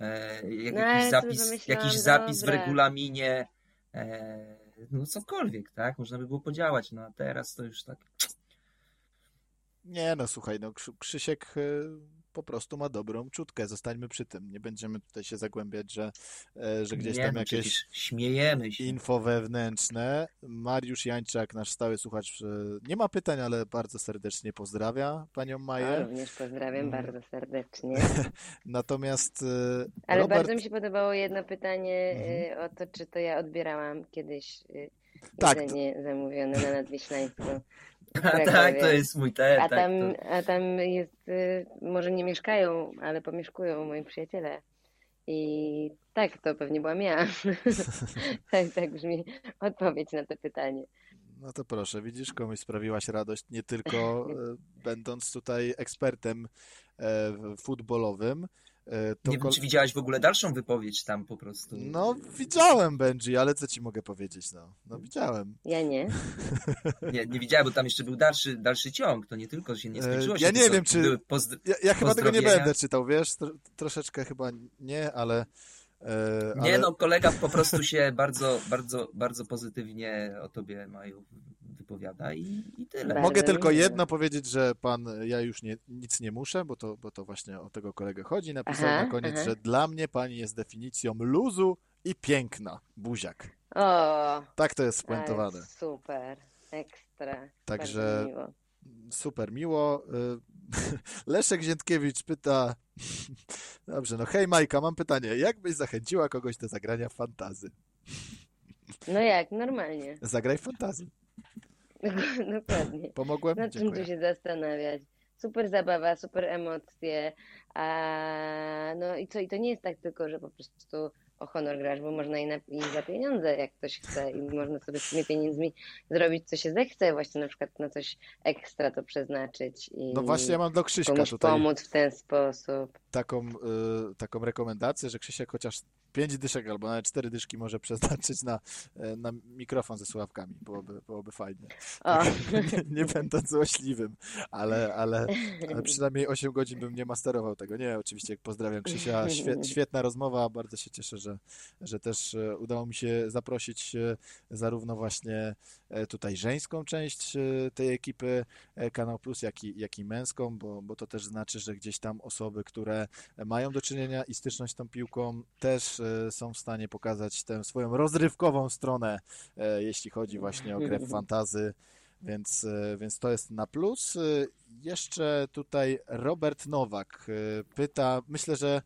E, jak, No, jakiś zapis, jakiś zapis w regulaminie, e, no cokolwiek, tak? Można by było podziałać, no a teraz to już tak. Nie no, słuchaj, no Krzy- Krzysiek e, po prostu ma dobrą czutkę, zostańmy przy tym. Nie będziemy tutaj się zagłębiać, że, e, że gdzieś nie, tam jakieś... śmiejemy się. info wewnętrzne. Mariusz Jańczak, nasz stały słuchacz, e, nie ma pytań, ale bardzo serdecznie pozdrawia panią A, Maję. również pozdrawiam Mm. bardzo serdecznie. [laughs] Natomiast Ale Robert, bardzo mi się podobało jedno pytanie Mhm. o to, czy to ja odbierałam kiedyś Tak, jedzenie zamówione na Nadwiślańsku. [laughs] A tak, to jest mój te, A tak, tam, to... a tam jest, y, może nie mieszkają, ale pomieszkują moi przyjaciele. I tak, to pewnie byłam ja. [laughs] [laughs] tak, tak brzmi odpowiedź na to pytanie. no to proszę, widzisz, komuś sprawiłaś radość, nie tylko e, [laughs] będąc tutaj ekspertem e, futbolowym. E, to Nie wiem, czy widziałaś w ogóle dalszą wypowiedź tam po prostu. No, widziałem Benji, ale co ci mogę powiedzieć, no. No, widziałem. Ja nie. [laughs] Nie, nie widziałem, bo tam jeszcze był dalszy, dalszy ciąg. To nie tylko się nie E, skończyło się. ja nie wiem, czy- Ja, ja chyba tego nie będę czytał, wiesz, tro, troszeczkę chyba nie, ale... e, Nie ale... no, kolega po prostu się bardzo, bardzo, bardzo pozytywnie o tobie Maju wypowiada i, i tyle. Mogę tylko jedno powiedzieć, że pan, ja już nie, nic nie muszę, bo to, bo to właśnie o tego kolegę chodzi. Napisał Aha, na koniec, aha. że dla mnie pani jest definicją luzu i piękna. Buziak. O, Tak to jest spuentowane. super, ekstra. Także- miło. Super miło. Y, [laughs] Leszek Ziętkiewicz pyta. Dobrze, no hej Majka, mam pytanie. Jak byś zachęciła kogoś do zagrania fantazy? No jak, normalnie. Zagraj fantazy. [laughs] Dokładnie. Pomogłem? Nad czym tu się zastanawiać? Super zabawa, super emocje. A, no i co, i to nie jest tak tylko, że po prostu o honor grasz, bo można i, na, i za pieniądze, jak ktoś chce, i można sobie z tymi pieniędzmi zrobić, co się zechce, właśnie na przykład na coś ekstra to przeznaczyć i No właśnie ja mam do Krzyśka tutaj pomóc w ten sposób. taką, y, taką rekomendację, że Krzysiek chociaż pięć dyszek albo nawet cztery dyszki może przeznaczyć na, e, na mikrofon ze słuchawkami. Byłoby, byłoby fajnie. [laughs] Nie, nie będąc złośliwym, ale, ale, ale [laughs] przynajmniej 8 godzin bym nie masterował tego. Nie, oczywiście pozdrawiam Krzysia, Świe, [laughs] świetna rozmowa, bardzo się cieszę, że, że też e, udało mi się zaprosić e, zarówno właśnie e, tutaj żeńską część tej ekipy Kanał Plus, jak i, jak i męską, bo, bo to też znaczy, że gdzieś tam osoby, które mają do czynienia i styczność z tą piłką, też są w stanie pokazać tę swoją rozrywkową stronę, jeśli chodzi właśnie o grę w fantazy. Więc, więc to jest na plus. Jeszcze tutaj Robert Nowak pyta, myślę, że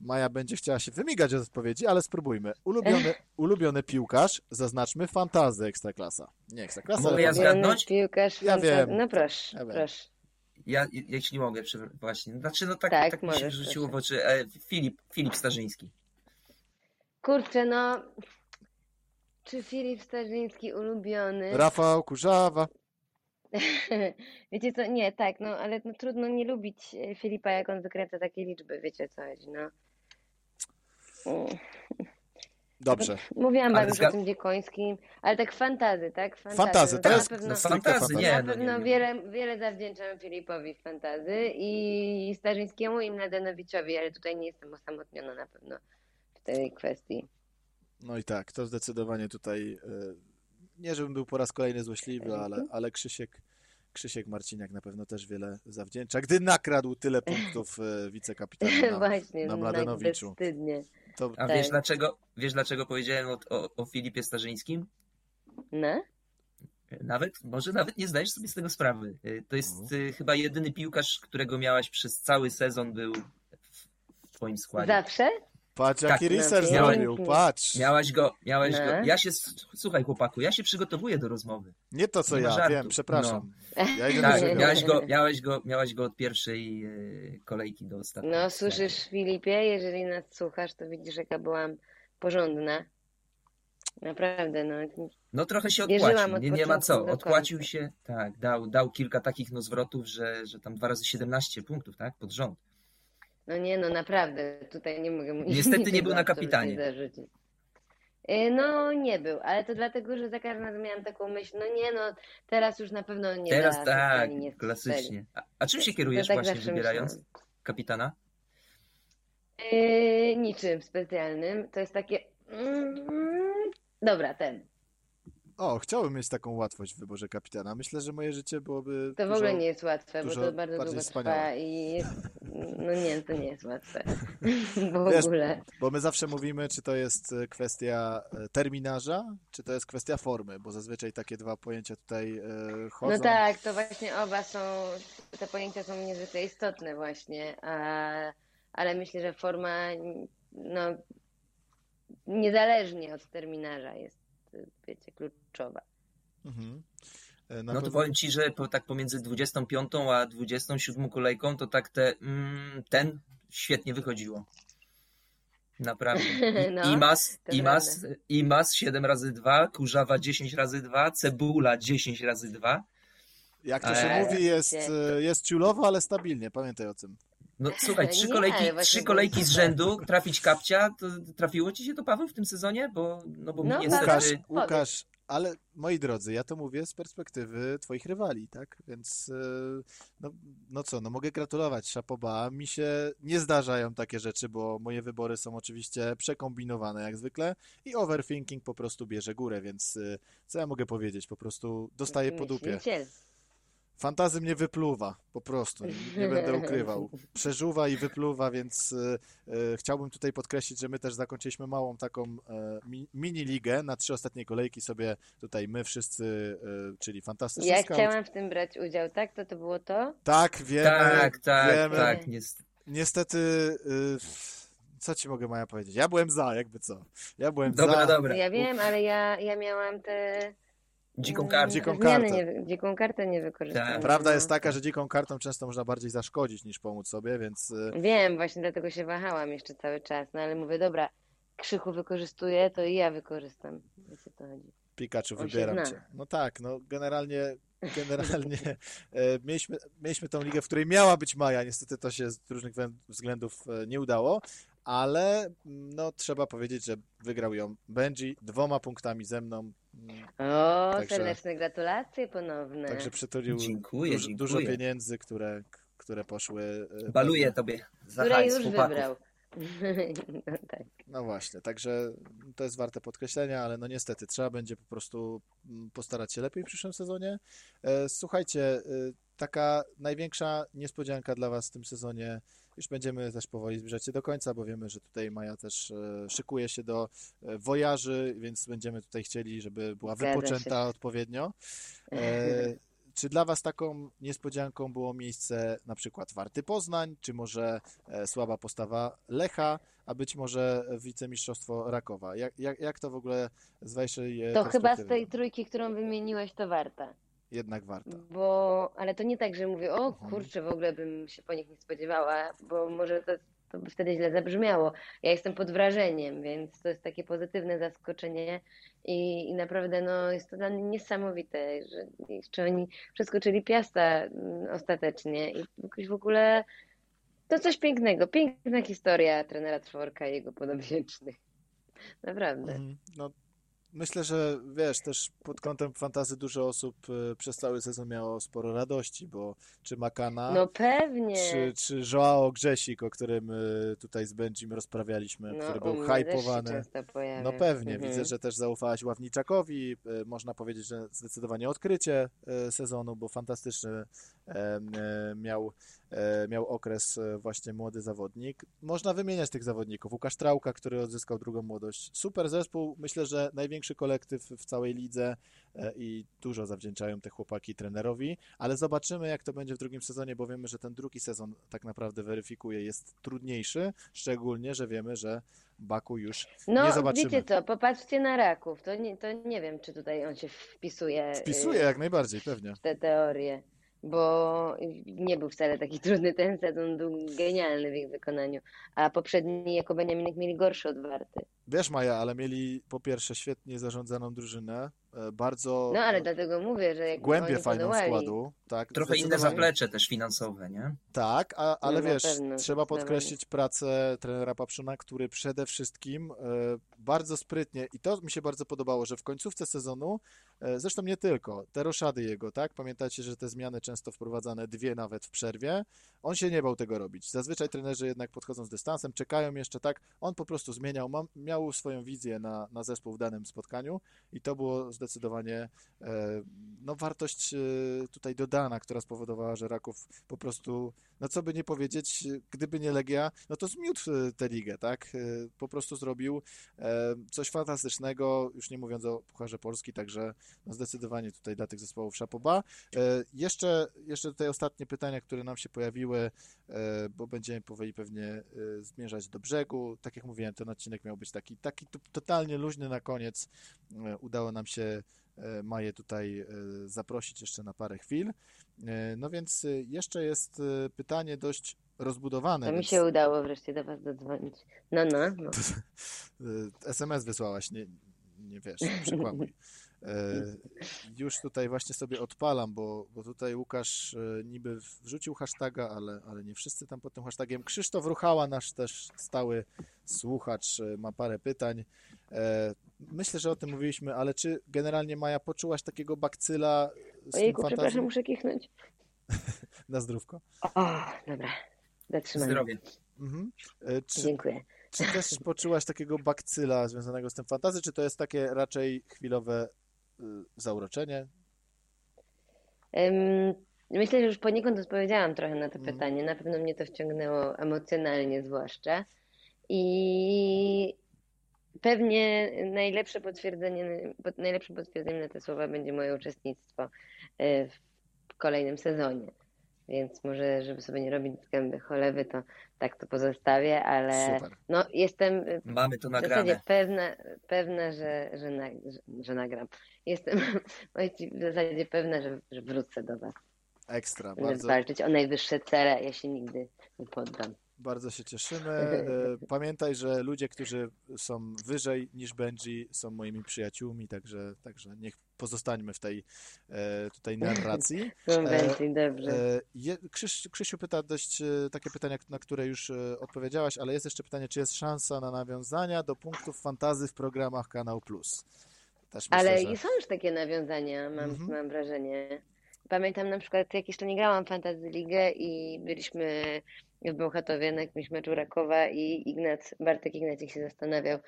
Maja będzie chciała się wymigać od odpowiedzi, ale spróbujmy. Ulubiony, [laughs] ulubiony piłkarz, zaznaczmy fantazy Ekstraklasa. Nie Ekstraklasa, Mogę ale ja fantazy. zgadnąć? piłkarz, Ja wiem. No proszę, Ja wiem. proszę. Ja, jeśli mogę, właśnie. Znaczy, no tak, Tak, tak, mi się możesz, rzuciło w oczy. E, Filip, Filip Starzyński. Kurczę, no. Czy Filip Starzyński ulubiony? Rafał Kurzawa. [laughs] Wiecie co, nie, tak, no ale no, trudno nie lubić e, Filipa, jak on wykręca takie liczby, wiecie co chodzi, no. Dobrze. Mówiłam Ale wam już zga- o tym Dziekońskim, ale tak fantazy, tak? Fantazy, to na jest pewno, No stricte fantazy, nie, na no, pewno nie, nie. wiele, wiele zawdzięczam Filipowi w fantazy i Starzyńskiemu i Mladenowiczowi, ale tutaj nie jestem osamotniona na pewno w tej kwestii. No i tak, to zdecydowanie tutaj, e, nie żebym był po raz kolejny złośliwy, ale, ale Krzysiek, Krzysiek Marciniak na pewno też wiele zawdzięcza, gdy nakradł tyle punktów e, wicekapitanowi na, [laughs] Właśnie, na tak Mladenowiczu. bezwstydnie. To, A Tak. wiesz dlaczego, wiesz dlaczego powiedziałem o, o, o Filipie Starzyńskim? No? Nawet, może nawet nie zdajesz sobie z tego sprawy. Y, To jest y, chyba jedyny piłkarz, którego miałaś przez cały sezon był w, w twoim składzie. Zawsze? Patrz Tak, jaki no, research zrobił, patrz. Miałaś go, miałeś No. go. Ja się, słuchaj chłopaku, ja się przygotowuję do rozmowy. Nie to co Nie ja, żartu. wiem, przepraszam. Ja idę Tak, miałeś go, [laughs] miałeś go, miałeś go od pierwszej y, kolejki do ostatniej. No słyszysz Filipie, jeżeli nas słuchasz, to widzisz jaka byłam porządna. Naprawdę, no. No trochę się odpłacił, od nie, nie ma co. Odpłacił się, tak, dał, dał kilka takich no zwrotów, że, że tam dwa razy 17 punktów, tak, pod rząd. No nie, no naprawdę, tutaj nie mogę mu Niestety [laughs] nie był na kapitanie. Y, No nie był, ale to dlatego, że za każdym razem miałam taką myśl, no nie no, teraz już na pewno nie Teraz da, tak, nie klasycznie. A, a czym się kierujesz tak właśnie wybierając myślałam. kapitana? Yy, niczym specjalnym, to jest takie... Mm, dobra, ten. O, chciałbym mieć taką łatwość w wyborze kapitana. Myślę, że moje życie byłoby To w dużo... ogóle nie jest łatwe, bo to bardzo długo wspaniałe. trwa i jest... No nie, to nie jest łatwe. [laughs] W Wiesz, ogóle. Bo my zawsze mówimy, czy to jest e, kwestia e, terminarza, czy to jest kwestia formy, bo zazwyczaj takie dwa pojęcia tutaj e, chodzą. No tak, to właśnie oba są, te pojęcia są niezwykle istotne właśnie, ale myślę, że forma, no, niezależnie od terminarza jest, wiecie, kluczowa. Mhm. E, Na No to pewno- powiem ci, że po, tak pomiędzy 25 a 27 kolejką to tak te mm, ten świetnie wychodziło. Naprawdę. [laughs] I, No, Imas, Imas, Imas 7 razy 2, Kurzawa 10 razy 2, Cebula 10 razy 2. Jak to się Eee. mówi, jest, e, jest ciulowo, ale stabilnie, pamiętaj o tym. No słuchaj, trzy Nie, kolejki, właśnie trzy kolejki z rzędu, [laughs] trafić kapcia, to trafiło ci się to Paweł w tym sezonie? Bo, no bo No, Łukasz, niestety... Powiedz. Łukasz, ale moi drodzy, ja to mówię z perspektywy twoich rywali, tak? Więc e, no, no co, no mogę gratulować, szapoba. Mi się nie zdarzają takie rzeczy, bo moje wybory są oczywiście przekombinowane jak zwykle i overthinking po prostu bierze górę, więc e, co ja mogę powiedzieć? Po prostu dostaję po dupie. Fantazy mnie wypluwa, po prostu, nie będę ukrywał. Przeżuwa i wypluwa, więc e, e, chciałbym tutaj podkreślić, że my też zakończyliśmy małą taką e, mi, mini ligę na trzy ostatnie kolejki sobie tutaj my wszyscy, e, czyli fantastyczny Ja scout. chciałam w tym brać udział, tak? To to było to? Tak, wiemy, Tak, tak, wiemy. tak. Niestety, y, co ci mogę Maja powiedzieć? Ja byłem za, jakby co. Ja byłem Dobra, za. dobra. Ja wiem, ale ja, ja miałam te... Dziką mm, kartę. Dziką kartę. Nie, wy- dziką kartę nie wykorzystałam. Tak. Prawda no. jest taka, że dziką kartą często można bardziej zaszkodzić niż pomóc sobie, więc y, Wiem, właśnie dlatego się wahałam jeszcze cały czas, no ale mówię, dobra, Krzychu wykorzystuje, to i ja wykorzystam. Wiecie co chodzi. Pikachu, On wybieram cię. No tak, no generalnie, generalnie [laughs] e, mieliśmy, mieliśmy tą ligę, w której miała być Maja, niestety to się z różnych względów e, nie udało, ale mm, no trzeba powiedzieć, że wygrał ją Benji dwoma punktami ze mną, O, Także- serdeczne gratulacje ponowne. także przytulił Dziękuję, dużo, dużo dziękuję. pieniędzy, które, które poszły. e, Baluję tobie za Które hajs już chłopaków. wybrał. [laughs] No tak. No właśnie, także to jest warte podkreślenia, ale no niestety trzeba będzie po prostu mm, postarać się lepiej w przyszłym sezonie. E, Słuchajcie, e, taka największa niespodzianka dla Was w tym sezonie, już będziemy też powoli zbliżać się do końca, bo wiemy, że tutaj Maja też e, szykuje się do e, wojaży, więc będziemy tutaj chcieli, żeby była Zgadza się. wypoczęta odpowiednio. E, [laughs] Czy dla Was taką niespodzianką było miejsce na przykład Warty Poznań, czy może e, słaba postawa Lecha, a być może wicemistrzostwo Rakowa? Jak, jak, jak to w ogóle z Waszej To chyba z tej trójki, którą wymieniłeś, to warta. Jednak warta. Bo, ale to nie tak, że mówię, o Mhm. kurczę, w ogóle bym się po nich nie spodziewała, bo może to, to by wtedy źle zabrzmiało. Ja jestem pod wrażeniem, więc to jest takie pozytywne zaskoczenie i, i naprawdę no, jest to dla mnie niesamowite, że jeszcze oni przeskoczyli Piasta mm, ostatecznie i w ogóle to coś pięknego, piękna historia trenera Trworka i jego podobiecznych. Naprawdę. Mhm. No, myślę, że wiesz, też pod kątem fantazy dużo osób y, przez cały sezon miało sporo radości, bo czy Makana, No pewnie. czy, czy Joao Grzesik, o którym y, tutaj z Benjim rozprawialiśmy, no, który był hypowany. No pewnie, Mhm. widzę, że też zaufałaś Ławniczakowi. y, Można powiedzieć, że zdecydowanie odkrycie sezonu, bo fantastyczny miał, miał okres e, właśnie młody zawodnik. Można wymieniać tych zawodników. Łukasz Trałka, który odzyskał drugą młodość. Super zespół, myślę, że największy kolektyw w całej lidze e, i dużo zawdzięczają te chłopaki trenerowi, ale zobaczymy jak to będzie w drugim sezonie, bo wiemy, że ten drugi sezon tak naprawdę weryfikuje, jest trudniejszy, szczególnie, że wiemy, że Baku już nie No, zobaczymy. wiecie co, popatrzcie na Raków. To nie, to nie wiem, czy tutaj on się wpisuje Wpisuje jak najbardziej, pewnie. w te teorie, bo nie był wcale taki [laughs] trudny ten sezon, był genialny w ich wykonaniu, a poprzedni jako Beniaminek mieli gorszy od Warty. Wiesz, Maja, ale mieli po pierwsze świetnie zarządzaną drużynę, e, bardzo No, ale dlatego mówię, że jak głębię oni fajną podołali, składu, tak, Trochę inne zaplecze też finansowe, nie? Tak, a, ale No wiesz, pewno, trzeba podkreślić pracę trenera Papszyna, który przede wszystkim e, bardzo sprytnie, i to mi się bardzo podobało, że w końcówce sezonu, e, zresztą nie tylko, te roszady jego, tak? Pamiętacie, że te zmiany często wprowadzane, dwie nawet w przerwie, on się nie bał tego robić. Zazwyczaj trenerzy jednak podchodzą z dystansem, czekają jeszcze tak, on po prostu zmieniał, miał swoją wizję na, na zespół w danym spotkaniu i to było zdecydowanie e, no, wartość e, tutaj dodana, która spowodowała, że Raków po prostu, no co by nie powiedzieć, gdyby nie Legia, no to zmiótł tę ligę, tak? Po prostu zrobił coś fantastycznego, już nie mówiąc o Pucharze Polski, także no zdecydowanie tutaj dla tych zespołów szapoba. E, Jeszcze, jeszcze tutaj ostatnie pytania, które nam się pojawiły, e, bo będziemy powoli pewnie e, zmierzać do brzegu. Tak jak mówiłem, ten odcinek miał być taki, taki to- totalnie luźny na koniec. Udało nam się Maję tutaj zaprosić jeszcze na parę chwil. No więc jeszcze jest pytanie dość rozbudowane. To mi więc- się udało wreszcie do was dodzwonić. No, no, no. SMS wysłałaś, nie, nie wiesz, przekłamuj. E, Już tutaj właśnie sobie odpalam, bo, bo tutaj Łukasz e, niby wrzucił hashtaga, ale, ale nie wszyscy tam pod tym hashtagiem. Krzysztof Ruchała, nasz też stały słuchacz, e, ma parę pytań. E, Myślę, że o tym mówiliśmy, ale czy generalnie Maja poczułaś takiego bakcyla z Ojejku, przepraszam, muszę kichnąć. [laughs] Na zdrówko. O, dobra. Zatrzymam. Zdrowie. Mhm. E, Czy, Dziękuję. Czy też poczułaś takiego bakcyla związanego z tym fantazy, czy to jest takie raczej chwilowe y, zauroczenie? Myślę, że już poniekąd odpowiedziałam trochę na to Mhm. pytanie. Na pewno mnie to wciągnęło emocjonalnie zwłaszcza. I pewnie najlepsze potwierdzenie, pod- najlepszym potwierdzeniem na te słowa będzie moje uczestnictwo e, w kolejnym sezonie. Więc może, żeby sobie nie robić z gęby cholewy, to tak to pozostawię, ale Super. no jestem e, Mamy to w zasadzie nagrane. pewna, pewna że, że, na, że, że nagram. Jestem [laughs] w zasadzie pewna, że, że wrócę do Was. Ekstra, Będę bardzo, walczyć o najwyższe cele. Ja się nigdy nie poddam. Bardzo się cieszymy. [laughs] E, Pamiętaj, że ludzie, którzy są wyżej niż Benji, są moimi przyjaciółmi, także, także niech pozostańmy w tej e, tutaj narracji. [laughs] Dobrze. E, je, Krzyś, Krzysiu pyta dość takie pytania, na które już odpowiedziałaś, ale jest jeszcze pytanie, czy jest szansa na nawiązania do punktów fantazy w programach Kanał Plus? Myślę, Ale że... i są już takie nawiązania, mam, Mhm. mam wrażenie. Pamiętam na przykład, jak jeszcze nie grałam Fantasy Ligę i byliśmy w Bełchatowie na jakimś meczu Rakowa i Ignac, Bartek Ignacik się zastanawiał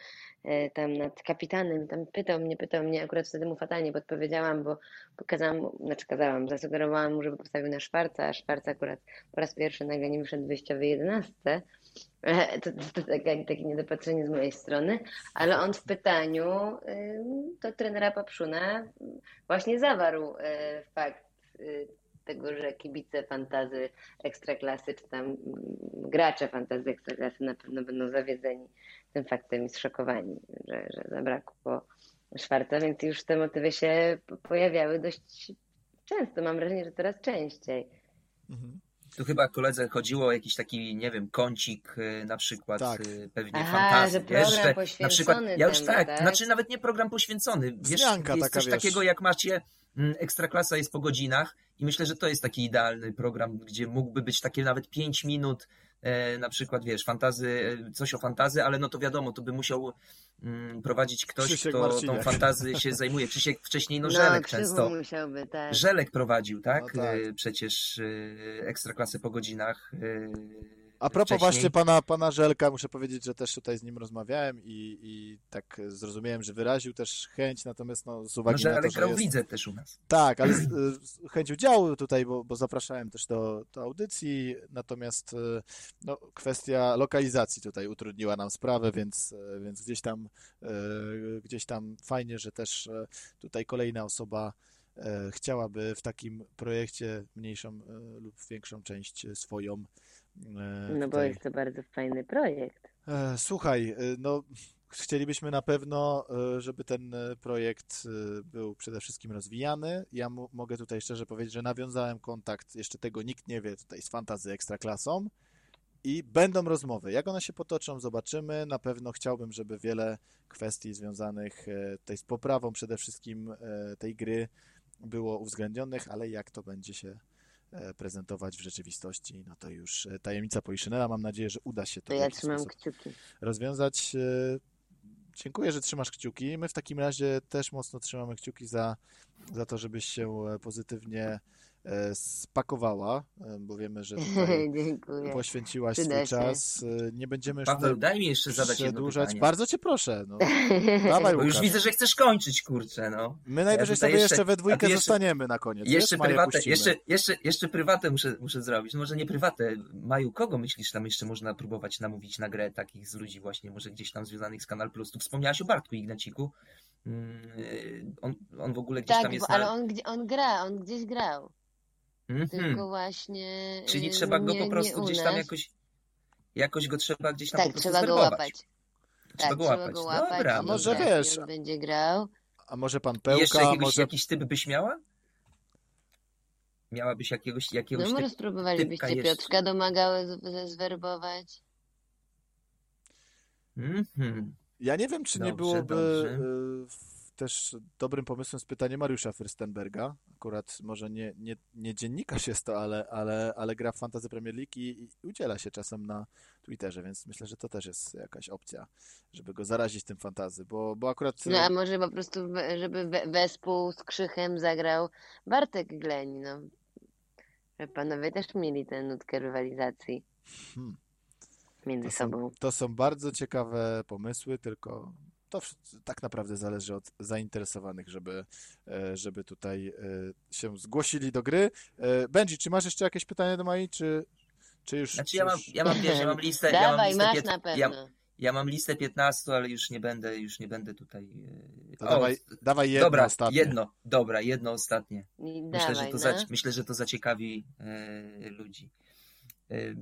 e, tam nad kapitanem, tam pytał mnie, pytał mnie, akurat wtedy mu fatalnie podpowiedziałam, bo pokazałam, znaczy kazałam, zasugerowałam mu, żeby postawił na Szwarca, a Szwarc akurat po raz pierwszy nagle nie wyszedł w wyjściowej 11. E, To, to, to takie, takie niedopatrzenie z mojej strony, ale on w pytaniu do trenera Papszuna właśnie zawarł e, fakt tego, że kibice fantazy ekstraklasy, czy tam mm, gracze fantazy ekstraklasy na pewno będą zawiedzeni tym faktem i zszokowani, że, że zabrakło Szwarca, więc już te motywy się po- pojawiały dość często. Mam wrażenie, że coraz częściej. Mhm. Tu chyba koledze chodziło o jakiś taki, nie wiem, kącik y, na przykład, Tak. y, pewnie Aha, fantazji. na przykład, poświęcony ja już temu, tak, tak? znaczy nawet nie program poświęcony. Wiesz, jest taka, coś wiesz. takiego, jak macie Ekstraklasa jest po godzinach i myślę, że to jest taki idealny program, gdzie mógłby być takie nawet 5 minut, e, na przykład, wiesz, fantazy, e, coś o fantazy, ale no to wiadomo, to by musiał mm, prowadzić ktoś, Krzysiek kto tą fantazy się zajmuje. Krzysiek wcześniej, no No, Żelek często. musiałby, tak. Żelek prowadził, tak? No tak. E, Przecież e, Ekstraklasy po godzinach. A propos wcześniej. właśnie pana, pana Żelka, muszę powiedzieć, że też tutaj z nim rozmawiałem i, i tak zrozumiałem, że wyraził też chęć, natomiast no, z No, uwagi na to, że jest... lidze też u nas. Tak, ale z, z, chęć udziału tutaj, bo, bo zapraszałem też do, do audycji, natomiast e, no, kwestia lokalizacji tutaj utrudniła nam sprawę, więc, e, więc gdzieś tam e, gdzieś tam fajnie, że też tutaj kolejna osoba chciałaby w takim projekcie mniejszą lub większą część swoją No bo jest to bardzo fajny projekt. E, Słuchaj, e, no chcielibyśmy na pewno, e, żeby ten e, projekt e, był przede wszystkim rozwijany. Ja mogę tutaj szczerze powiedzieć, że nawiązałem kontakt, jeszcze tego nikt nie wie, tutaj z Fantazy Ekstraklasą i będą rozmowy. Jak one się potoczą, zobaczymy. Na pewno chciałbym, żeby wiele kwestii związanych e, tutaj z poprawą przede wszystkim e, tej gry było uwzględnionych, ale jak to będzie się e, prezentować w rzeczywistości, no to już e, tajemnica Poliszynela. Mam nadzieję, że uda się to ja trzymam kciuki. rozwiązać. E, Dziękuję, że trzymasz kciuki. My w takim razie też mocno trzymamy kciuki za, za to, żebyś się e, pozytywnie e, spakowała, e, bo wiemy, że [laughs] poświęciłaś Przyda swój czas. E, Nie będziemy już Paweł, daj mi jeszcze zadać jedno pytanie. Bardzo cię proszę. No. [laughs] Dawaj, Bo już widzę, że chcesz kończyć, kurczę, no. My najwyżej tutaj sobie jeszcze- jeszcze we dwójkę jeszcze- zostaniemy na koniec. Jeszcze wiesz, prywatę, jeszcze, jeszcze, jeszcze prywatę muszę, muszę zrobić. No może nie prywatę. Maju, kogo myślisz tam jeszcze można próbować namówić na grę takich z ludzi właśnie, może gdzieś tam związanych z Kanal Plus? Tu wspomniałaś o Bartku Ignaciku. Mm, On, on w ogóle gdzieś Tak, tam jest bo, ale na... on, on gra, on gdzieś grał. Mhm. Tylko właśnie. Czyli y, trzeba go nie, po prostu nie gdzieś tam jakoś... Jakoś go trzeba gdzieś tam po Tak, prostu trzeba go zwerbować. łapać. Trzeba tak, go trzeba łapać. go łapać. Dobra, może i wiesz- On będzie grał. A może pan I jeszcze Pełka, jakiegoś, może jakiś typ byś miała? Miałabyś jakiegoś, jakiegoś No może spróbowalibyście jeszcze. Piotrka domagały zwerbować. Mhm. Ja nie wiem, czy nie Dobrze, byłoby dobrze. Też dobrym pomysłem spytanie Mariusza Fürstenberga. Akurat może nie, nie, nie dziennikarz jest to, ale, ale, ale gra w Fantasy Premier League i, i udziela się czasem na Twitterze, więc myślę, że to też jest jakaś opcja, żeby go zarazić tym fantazy, bo, bo akurat... No a może po prostu, żeby we- wespół z Krzychem zagrał Bartek Gleń, no. Że panowie też mieli tę nutkę rywalizacji Hmm. między To są, sobą. to są bardzo ciekawe pomysły, tylko to tak naprawdę zależy od zainteresowanych, żeby, e, żeby tutaj e, się zgłosili do gry. E, Benji, czy masz jeszcze jakieś pytanie do Mai, czy, czy już... Znaczy czy ja mam, ja mam, wiesz, ja mam listę, ja mam Dawaj, listę masz na ja, pewno. ja mam listę 15, ale już nie będę, już nie będę tutaj. o, dawaj, dawaj jedno dobra, ostatnie. jedno, dobra, jedno ostatnie. I Myślę, dawaj, że to, no. za, myślę, że to zaciekawi e, ludzi. E,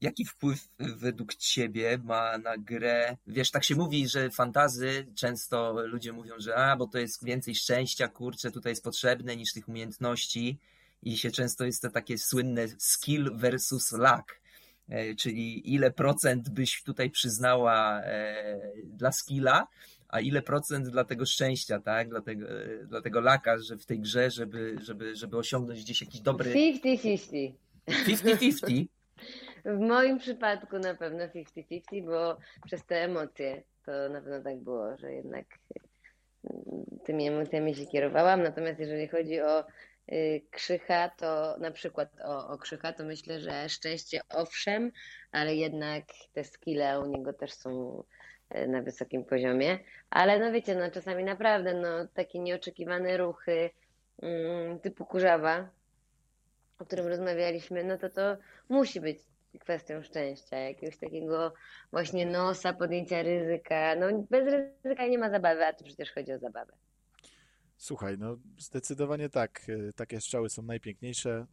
jaki wpływ według ciebie ma na grę? Wiesz, tak się mówi, że fantazy często ludzie mówią, że a, bo to jest więcej szczęścia, kurczę, tutaj jest potrzebne niż tych umiejętności i się często jest to takie słynne skill versus luck. E, Czyli ile procent byś tutaj przyznała e, dla skilla, a ile procent dla tego szczęścia, tak? Dla tego, e, dla tego laka, że w tej grze, żeby, żeby, żeby osiągnąć gdzieś jakiś dobry 50-50. 50-50. W moim przypadku na pewno 50-50, bo przez te emocje to na pewno tak było, że jednak mm, tymi emocjami się kierowałam. Natomiast jeżeli chodzi o y, Krzycha, to na przykład o, o Krzycha, to myślę, że szczęście owszem, ale jednak te skille u niego też są y, na wysokim poziomie. Ale no wiecie, no czasami naprawdę no, takie nieoczekiwane ruchy mm, typu kurzawa, o którym rozmawialiśmy, no to to musi być kwestią szczęścia, jakiegoś takiego właśnie nosa, podjęcia ryzyka. No bez ryzyka nie ma zabawy, a tu przecież chodzi o zabawę. Słuchaj, no zdecydowanie tak. E, Takie strzały są najpiękniejsze.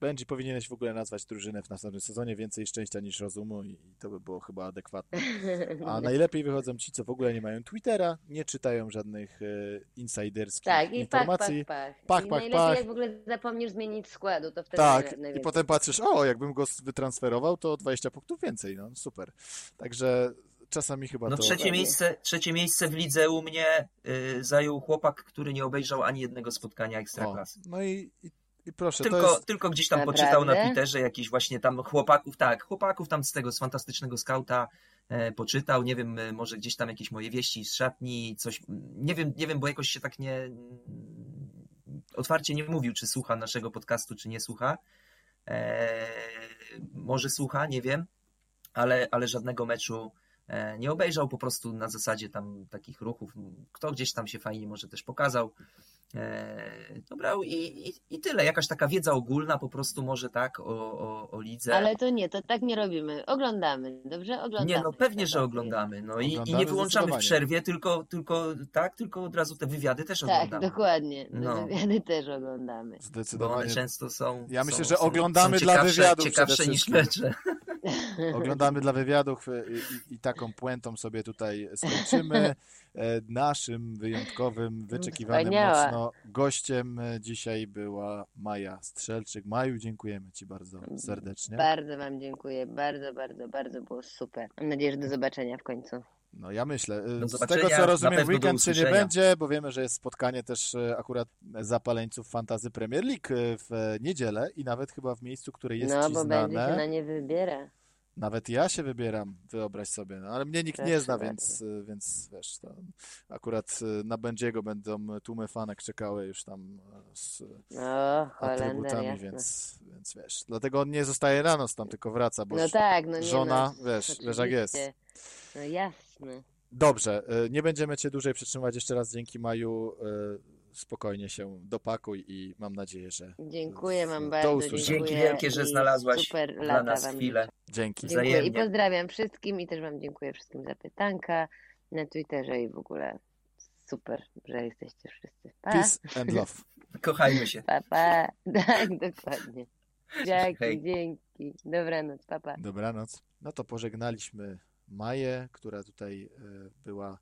Benji, powinieneś w ogóle nazwać drużynę w następnym sezonie więcej szczęścia niż rozumu i to by było chyba adekwatne. [laughs] A najlepiej wychodzą ci, co w ogóle nie mają Twittera, nie czytają żadnych e, insiderskich Tak, i pach, informacji. pach, pach. Pach, I pach, najlepiej pach. jak w ogóle zapomnisz zmienić składu, to wtedy Tak, i potem patrzysz, o, jakbym go wytransferował, to 20 punktów więcej, no super. Także czasami chyba No to... trzecie miejsce, trzecie miejsce w lidze u mnie y, zajął chłopak, który nie obejrzał ani jednego spotkania O, Ekstraklasy. no i, i, i proszę, to Tylko, jest... tylko gdzieś tam Naprawdę? poczytał na Twitterze jakiś właśnie tam chłopaków, tak, chłopaków tam z tego, z fantastycznego skauta e, poczytał, nie wiem, e, może gdzieś tam jakieś moje wieści z szatni, coś, nie wiem, nie wiem, bo jakoś się tak nie, otwarcie nie mówił, czy słucha naszego podcastu, czy nie słucha. E, może słucha, nie wiem, ale, ale żadnego meczu e, nie obejrzał, po prostu na zasadzie tam takich ruchów, kto gdzieś tam się fajnie może też pokazał. E, Dobrał i, i, i tyle. Jakaś taka wiedza ogólna po prostu może tak o, o, o lidze. Ale to nie, to tak nie robimy. Oglądamy, dobrze? Oglądamy. Nie, no pewnie, że Tak, oglądamy. No i, i Oglądamy nie wyłączamy w zdecydowanie. przerwie, tylko, tylko tak, tylko od razu te wywiady też Tak, oglądamy. dokładnie. No. Wywiady też oglądamy. Bo one Zdecydowanie. często są. Ja myślę, są, że są, oglądamy są dla ciekawsze, wywiadów Ciekawsze niż mecze. Oglądamy dla wywiadów i, i, i taką puentą sobie tutaj skończymy. [laughs] E, Naszym wyjątkowym, wyczekiwanym Wspaniała. mocno gościem e, dzisiaj była Maja Strzelczyk. Maju, dziękujemy Ci bardzo serdecznie. Bardzo Wam dziękuję. Bardzo, bardzo, bardzo było super. Mam nadzieję, że do zobaczenia w końcu. No ja myślę. Do Z zobaczenia, tego co rozumiem, weekend się nie będzie, bo wiemy, że jest spotkanie też e, akurat zapaleńców Fantazy Premier League e, w niedzielę i nawet chyba w miejscu, które jest no, Ci bo będzie się znane. na nie wybiera. Nawet ja się wybieram, wyobraź sobie, no, ale mnie nikt nie Proszę zna, bardzo. więc, y, więc wiesz, to akurat y, na Będziego będą tłumy fanek czekały już tam y, z No, Holender, atrybutami, więc, więc wiesz, dlatego on nie zostaje rano tam, tylko wraca, bo No tak, no nie żona, no, wiesz, wiesz jak jest. No jasne. Dobrze, y, nie będziemy Cię dłużej przytrzymywać, jeszcze raz dzięki Maju, y, spokojnie się dopakuj i mam nadzieję, że Dziękuję Do bardzo. dziękuję Dzięki wielkie, że znalazłaś super dla nas chwilę. dzięki. Dziękuję i pozdrawiam wszystkim i też Wam dziękuję wszystkim za pytanka na Twitterze i w ogóle super, że jesteście wszyscy. Pa, Peace and love. [laughs] Kochajmy się. pa, pa. [laughs] Tak, dokładnie. Dzięki, Hej. dzięki. Dobranoc, pa, pa. Dobranoc. No to pożegnaliśmy Maję, która tutaj e, była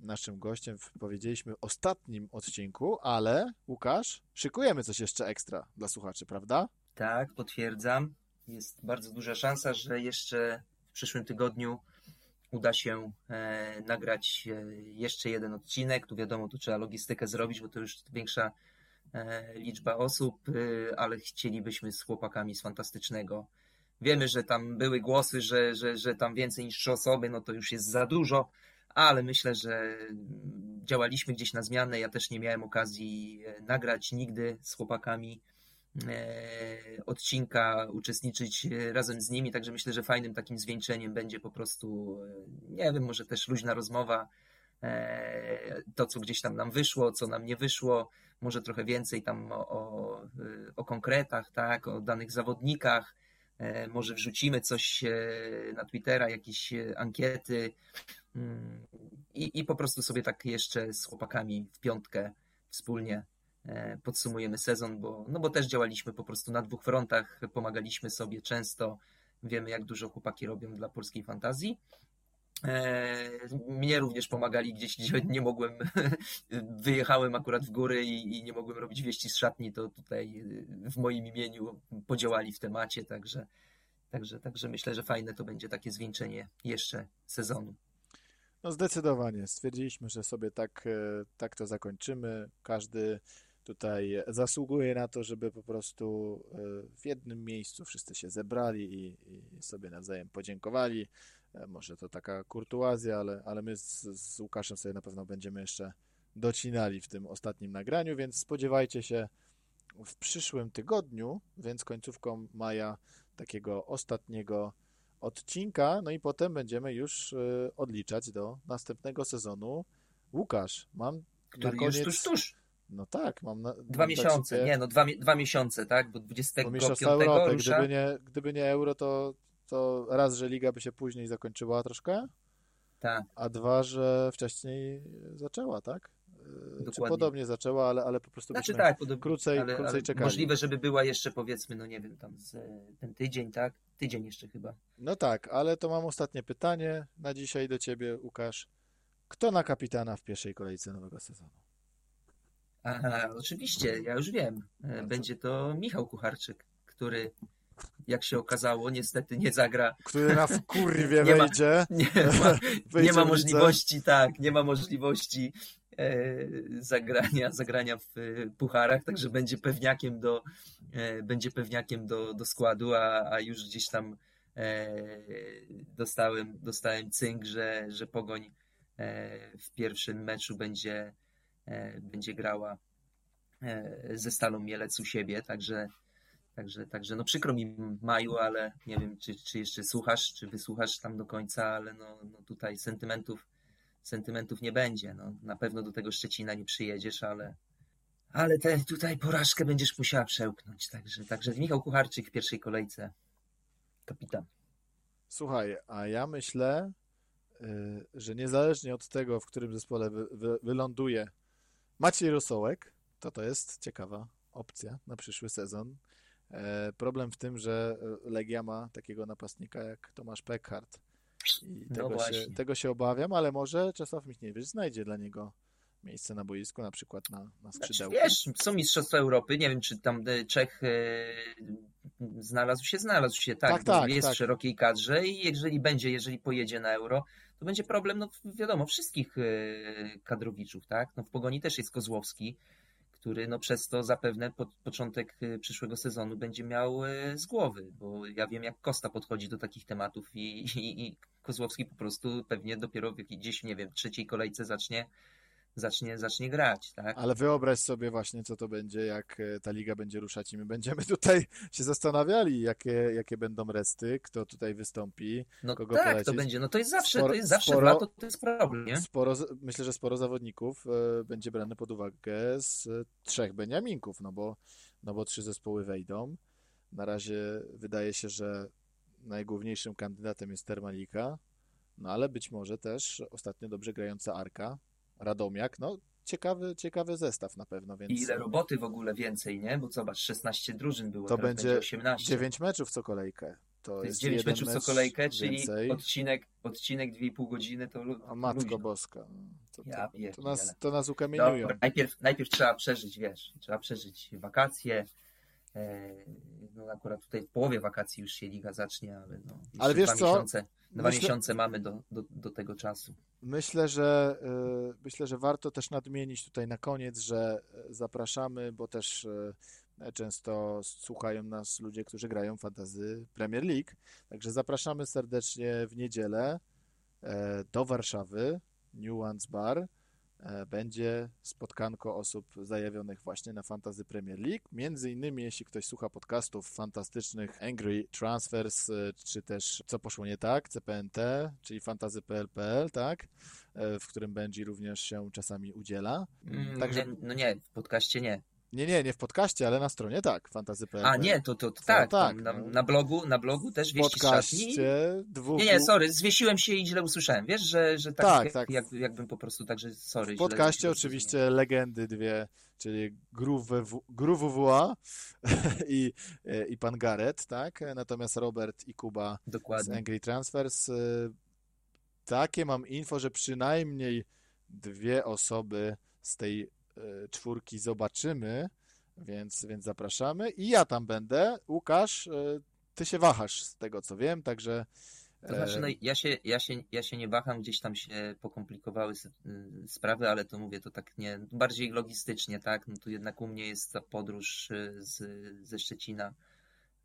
naszym gościem w, powiedzieliśmy, ostatnim odcinku, ale Łukasz, szykujemy coś jeszcze ekstra dla słuchaczy, prawda? Tak, potwierdzam. Jest bardzo duża szansa, że jeszcze w przyszłym tygodniu uda się e, nagrać e, jeszcze jeden odcinek. Tu wiadomo, tu trzeba logistykę zrobić, bo to już większa e, liczba osób, e, ale chcielibyśmy z chłopakami z Fantastycznego. Wiemy, że tam były głosy, że, że, że tam więcej niż trzy osoby, no to już jest za dużo, ale myślę, że działaliśmy gdzieś na zmianę. Ja też nie miałem okazji e, nagrać nigdy z chłopakami e, odcinka, uczestniczyć e, razem z nimi, także myślę, że fajnym takim zwieńczeniem będzie po prostu, nie wiem, może też luźna rozmowa, to co gdzieś tam nam wyszło, co nam nie wyszło, może trochę więcej tam o, o, o konkretach, tak, o danych zawodnikach, może wrzucimy coś e, na Twittera, jakieś e, ankiety mm, i, i po prostu sobie tak jeszcze z chłopakami w piątkę wspólnie e, podsumujemy sezon, bo, no bo też działaliśmy po prostu na dwóch frontach, pomagaliśmy sobie często, wiemy jak dużo chłopaki robią dla polskiej fantazji. E, Mnie również pomagali gdzieś, gdzie [laughs] nie mogłem, [laughs] wyjechałem akurat w góry i, i nie mogłem robić wieści z szatni, to tutaj e, w moim imieniu podziałali w temacie, także, także, także myślę, że fajne to będzie takie zwieńczenie jeszcze sezonu. No zdecydowanie. Stwierdziliśmy, że sobie tak, e, tak to zakończymy. Każdy tutaj zasługuje na to, żeby po prostu w jednym miejscu wszyscy się zebrali i, i sobie nawzajem podziękowali. E, Może to taka kurtuazja, ale, ale my z, z Łukaszem sobie na pewno będziemy jeszcze docinali w tym ostatnim nagraniu, więc spodziewajcie się w przyszłym tygodniu, więc końcówką maja takiego ostatniego odcinka, no i potem będziemy już y, odliczać do następnego sezonu. Łukasz, mam Który na koniec... już tuż, tuż. No tak, mam na... Dwa mam miesiące, dla ciebie- nie no, dwa, dwa miesiące, tak? Bo bo 25 Mistrzostwa Europy. rusza. Gdyby nie, gdyby nie euro, to, to raz, że liga by się później zakończyła troszkę, Tak. a dwa, że wcześniej zaczęła, tak? czy Dokładnie. podobnie zaczęła, ale, ale po prostu Znaczy tak, podobnie, krócej, ale, krócej ale czekali. możliwe, żeby była jeszcze powiedzmy, no nie wiem, tam z, e, ten tydzień, tak? Tydzień jeszcze chyba. No tak, ale to mam ostatnie pytanie na dzisiaj do ciebie, Łukasz. Kto na kapitana w pierwszej kolejce nowego sezonu? Aha, oczywiście, ja już wiem. E, Będzie to Michał Kucharczyk, który jak się okazało, niestety nie zagra. Który na wkurwie [laughs] Nie ma- wejdzie. Nie ma, [laughs] Wyjdzie nie ma możliwości, tak, nie ma możliwości e, zagrania, zagrania w e, pucharach, także będzie pewniakiem do, e, będzie pewniakiem do, do składu, a, a już gdzieś tam dostałem, dostałem cynk, że, że Pogoń w pierwszym meczu będzie, będzie grała ze Stalą Mielec u siebie, także Także, także no przykro mi Maju, ale nie wiem, czy, czy jeszcze słuchasz, czy wysłuchasz tam do końca, ale no, no tutaj sentymentów, sentymentów nie będzie. No, na pewno do tego Szczecina nie przyjedziesz, ale, ale te, tutaj porażkę będziesz musiała przełknąć. Także, także Michał Kucharczyk w pierwszej kolejce. Kapitan. Słuchaj, a ja myślę, y, że niezależnie od tego, w którym zespole wy, wy, wyląduje Maciej Rosołek, to to jest ciekawa opcja na przyszły sezon. E, Problem w tym, że e, Legia ma takiego napastnika jak Tomasz Peckhardt. I No tego, się, właśnie. tego się obawiam, ale może Czesław Michniewicz znajdzie dla niego miejsce na boisku, na przykład na, na Znaczy, skrzydełku. wiesz, są Mistrzostwa Europy, nie wiem, czy tam e, Czech e, znalazł się, znalazł się, tak, Tak, tak, jest tak. w szerokiej kadrze i jeżeli będzie, jeżeli pojedzie na Euro, to będzie problem, no wiadomo, wszystkich e, kadrowiczów, tak? No w Pogoni też jest Kozłowski, który no przez to zapewne pod początek e, przyszłego sezonu będzie miał e, z głowy, bo ja wiem, jak Kosta podchodzi do takich tematów i, i, i Kozłowski po prostu pewnie dopiero w jakiejś, nie wiem, trzeciej kolejce zacznie zacznie, zacznie grać, tak? Ale wyobraź sobie właśnie, co to będzie, jak e, ta liga będzie ruszać i my będziemy [laughs] tutaj się zastanawiali, jakie, jakie będą resty, kto tutaj wystąpi. No kogo tak, polecić. to będzie, no to jest zawsze, Sporo- to jest zawsze sporo- lato, to jest problem, nie? Sporo, myślę, że sporo zawodników e, będzie brane pod uwagę z e, trzech Beniaminków, no bo, no bo trzy zespoły wejdą. Na razie wydaje się, że najgłówniejszym kandydatem jest Termalika, no ale być może też ostatnio dobrze grająca Arka, Radomiak, no ciekawy, ciekawy zestaw na pewno, więc I ile roboty w ogóle więcej, nie? Bo zobacz, 16 drużyn było, To będzie będzie 18. 9 meczów co kolejkę. To, To jest jest 9 jeden meczów co mecz kolejkę, czyli więcej. odcinek, odcinek 2,5 godziny to lu- O matko luźno. boska. To, to, Ja to, nas, to nas ukamieniują. Dobra, najpierw, najpierw trzeba przeżyć, wiesz, trzeba przeżyć wakacje. E, No akurat tutaj w połowie wakacji już się liga zacznie, ale no. Ale wiesz co? Miesiące, dwa Myślę- miesiące mamy do, do, do tego czasu. Myślę, że y, myślę, że warto też nadmienić tutaj na koniec, że y, zapraszamy, bo też y, często słuchają nas ludzie, którzy grają fantazy Premier League. Także zapraszamy serdecznie w niedzielę do Warszawy, Nuance Bar. E, Będzie spotkanko osób zajawionych właśnie na Fantasy Premier League. Między innymi, jeśli ktoś słucha podcastów fantastycznych Angry Transfers, e, czy też Co poszło nie tak, CPNT, czyli fantasy.pl.pl, tak? E, W którym Benji również się czasami udziela. Mm, Także nie, no nie, w podcaście nie. Nie, nie, nie w podcaście, ale na stronie tak, fantasy.pl. A nie, to, to, to tak, tak, tam na, no. na blogu, na blogu też w wieści z szatni. podcaście dwóch. Nie, nie, sorry, zwiesiłem się i źle usłyszałem. Wiesz, że, że tak, Tak, jak, tak. Jak, jakbym po prostu także, sorry. W podcaście oczywiście legendy dwie, czyli GruWWA [laughs] i, e, i pan Gareth, tak? Natomiast Robert i Kuba z Dokładnie. Angry Transfers. e, Takie mam info, że przynajmniej dwie osoby z tej czwórki zobaczymy, więc, więc zapraszamy. I ja tam będę. Łukasz, e, ty się wahasz z tego co wiem, także To znaczy, e, no, ja, się, ja, się, ja się nie waham, gdzieś tam się pokomplikowały y, sprawy, ale to mówię to tak nie, bardziej logistycznie, tak? No tu jednak u mnie jest ta podróż y, z, ze Szczecina.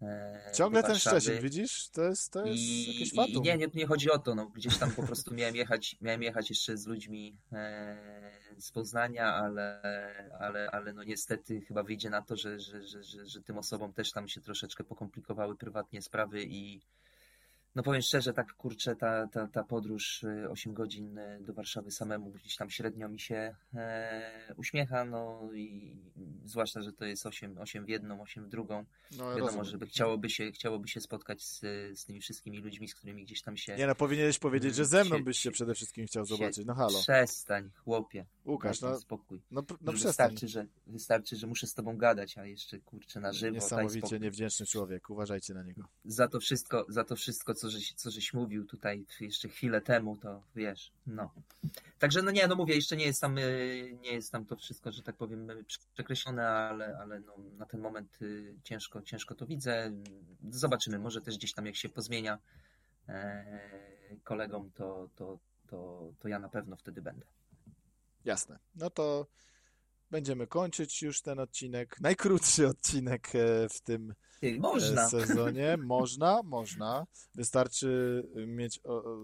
E, ciągle ten. Szczecin, widzisz? To jest, to jest I, jakieś fatum. I nie, nie, nie chodzi o to, no, gdzieś tam po prostu miałem jechać, miałem jechać jeszcze z ludźmi e, z Poznania, ale, ale, ale no niestety chyba wyjdzie na to, że, że, że, że, że tym osobom też tam się troszeczkę pokomplikowały prywatnie sprawy i no powiem szczerze, tak kurczę, ta, ta, ta podróż y, 8 godzin y, do Warszawy samemu gdzieś tam średnio mi się e, uśmiecha, no i zwłaszcza, że to jest 8, 8 w jedną, 8 w drugą. No, Wiadomo, rozumiem. żeby chciałoby się, chciałoby się spotkać z, z tymi wszystkimi ludźmi, z którymi gdzieś tam się. Nie no, powinieneś powiedzieć, że ze mną się- byś się przede wszystkim chciał zobaczyć. No halo. Przestań, chłopie. Łukasz, no, spokój. no, no wystarczy, że, wystarczy, że muszę z tobą gadać, a jeszcze kurczę na żywo. Niesamowicie niewdzięczny człowiek, uważajcie na niego. Za to wszystko, za to wszystko co, żeś, co żeś mówił tutaj jeszcze chwilę temu, to wiesz, no. Także no nie, no mówię, jeszcze nie jest tam, y, nie jest tam to wszystko, że tak powiem, y, przekreślone, ale, ale no, na ten moment y, ciężko, ciężko to widzę. Zobaczymy, może też gdzieś tam jak się pozmienia e, kolegom, to, to, to, to ja na pewno wtedy będę. Jasne. No to będziemy kończyć już ten odcinek. Najkrótszy odcinek e, w tym Ty, e, można. sezonie. [laughs] Można, można. Wystarczy mieć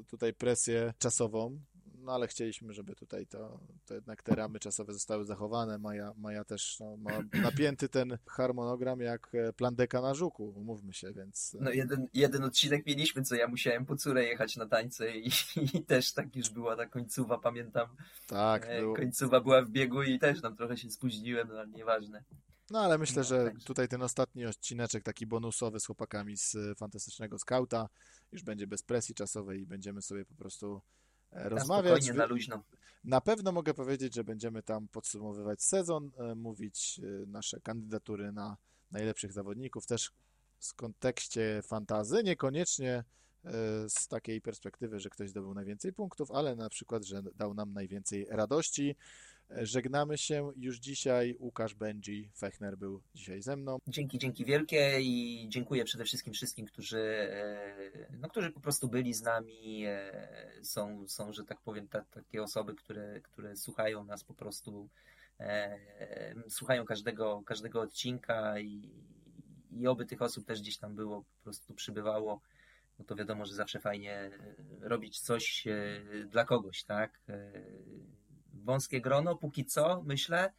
tutaj presję czasową. No ale chcieliśmy, żeby tutaj to, to jednak te ramy czasowe zostały zachowane. Maja, Maja też no, ma [clears throat] napięty ten harmonogram jak e, plan deka na żuku, umówmy się, więc... e, No jeden, jeden odcinek mieliśmy, co ja musiałem po córę jechać na tańce i, [laughs] i też tak już była ta końcowa, pamiętam. Tak, E, było. Końcowa była w biegu i też tam trochę się spóźniłem, no ale nieważne. No ale myślę, No, że także. tutaj ten ostatni odcineczek, taki bonusowy z chłopakami z Fantastycznego Skauta, już będzie bez presji czasowej i będziemy sobie po prostu e, Na rozmawiać. na luźno. Na pewno mogę powiedzieć, że będziemy tam podsumowywać sezon, e, mówić e, nasze kandydatury na najlepszych zawodników, też w kontekście fantazy, niekoniecznie z takiej perspektywy, że ktoś zdobył najwięcej punktów, ale na przykład, że dał nam najwięcej radości. E, Żegnamy się już dzisiaj. Łukasz Benji Fechner był dzisiaj ze mną. Dzięki, dzięki wielkie i dziękuję przede wszystkim wszystkim, którzy, e, no, którzy po prostu byli z nami. e, Są, są że tak powiem, ta, takie osoby, które, które słuchają nas po prostu, słuchają każdego, każdego odcinka i, i oby tych osób też gdzieś tam było, po prostu przybywało. No to wiadomo, że zawsze fajnie robić coś dla kogoś, tak? Wąskie grono, póki co, myślę.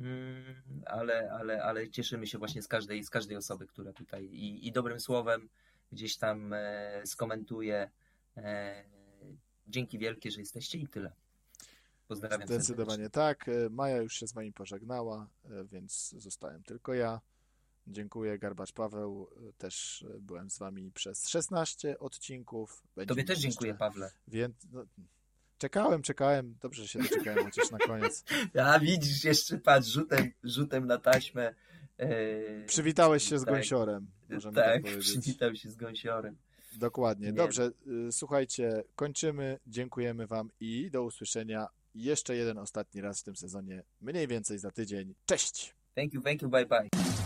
Mm, ale, ale, ale cieszymy się właśnie z każdej, z każdej osoby, która tutaj i, i dobrym słowem gdzieś tam e, skomentuje. E, dzięki wielkie, że jesteście i tyle. Pozdrawiam Zdecydowanie serdecznie. tak. E, Maja już się z wami pożegnała, więc zostałem tylko ja. Dziękuję, Garbacz Paweł. Też byłem z wami przez 16 odcinków. Będzie Tobie też dziękuję, Pawle. Więc, no, czekałem, czekałem. Dobrze, że się doczekałem chociaż na koniec. [laughs] A widzisz, jeszcze patrz, rzutem, rzutem na taśmę. E, Przywitałeś się z tak, gąsiorem, możemy tak, Tak, przywitał się z gąsiorem. Dokładnie. Nie Dobrze, y, słuchajcie, kończymy. Dziękujemy wam i do usłyszenia jeszcze jeden ostatni raz w tym sezonie, mniej więcej za tydzień. Cześć! Thank you, thank you, bye bye.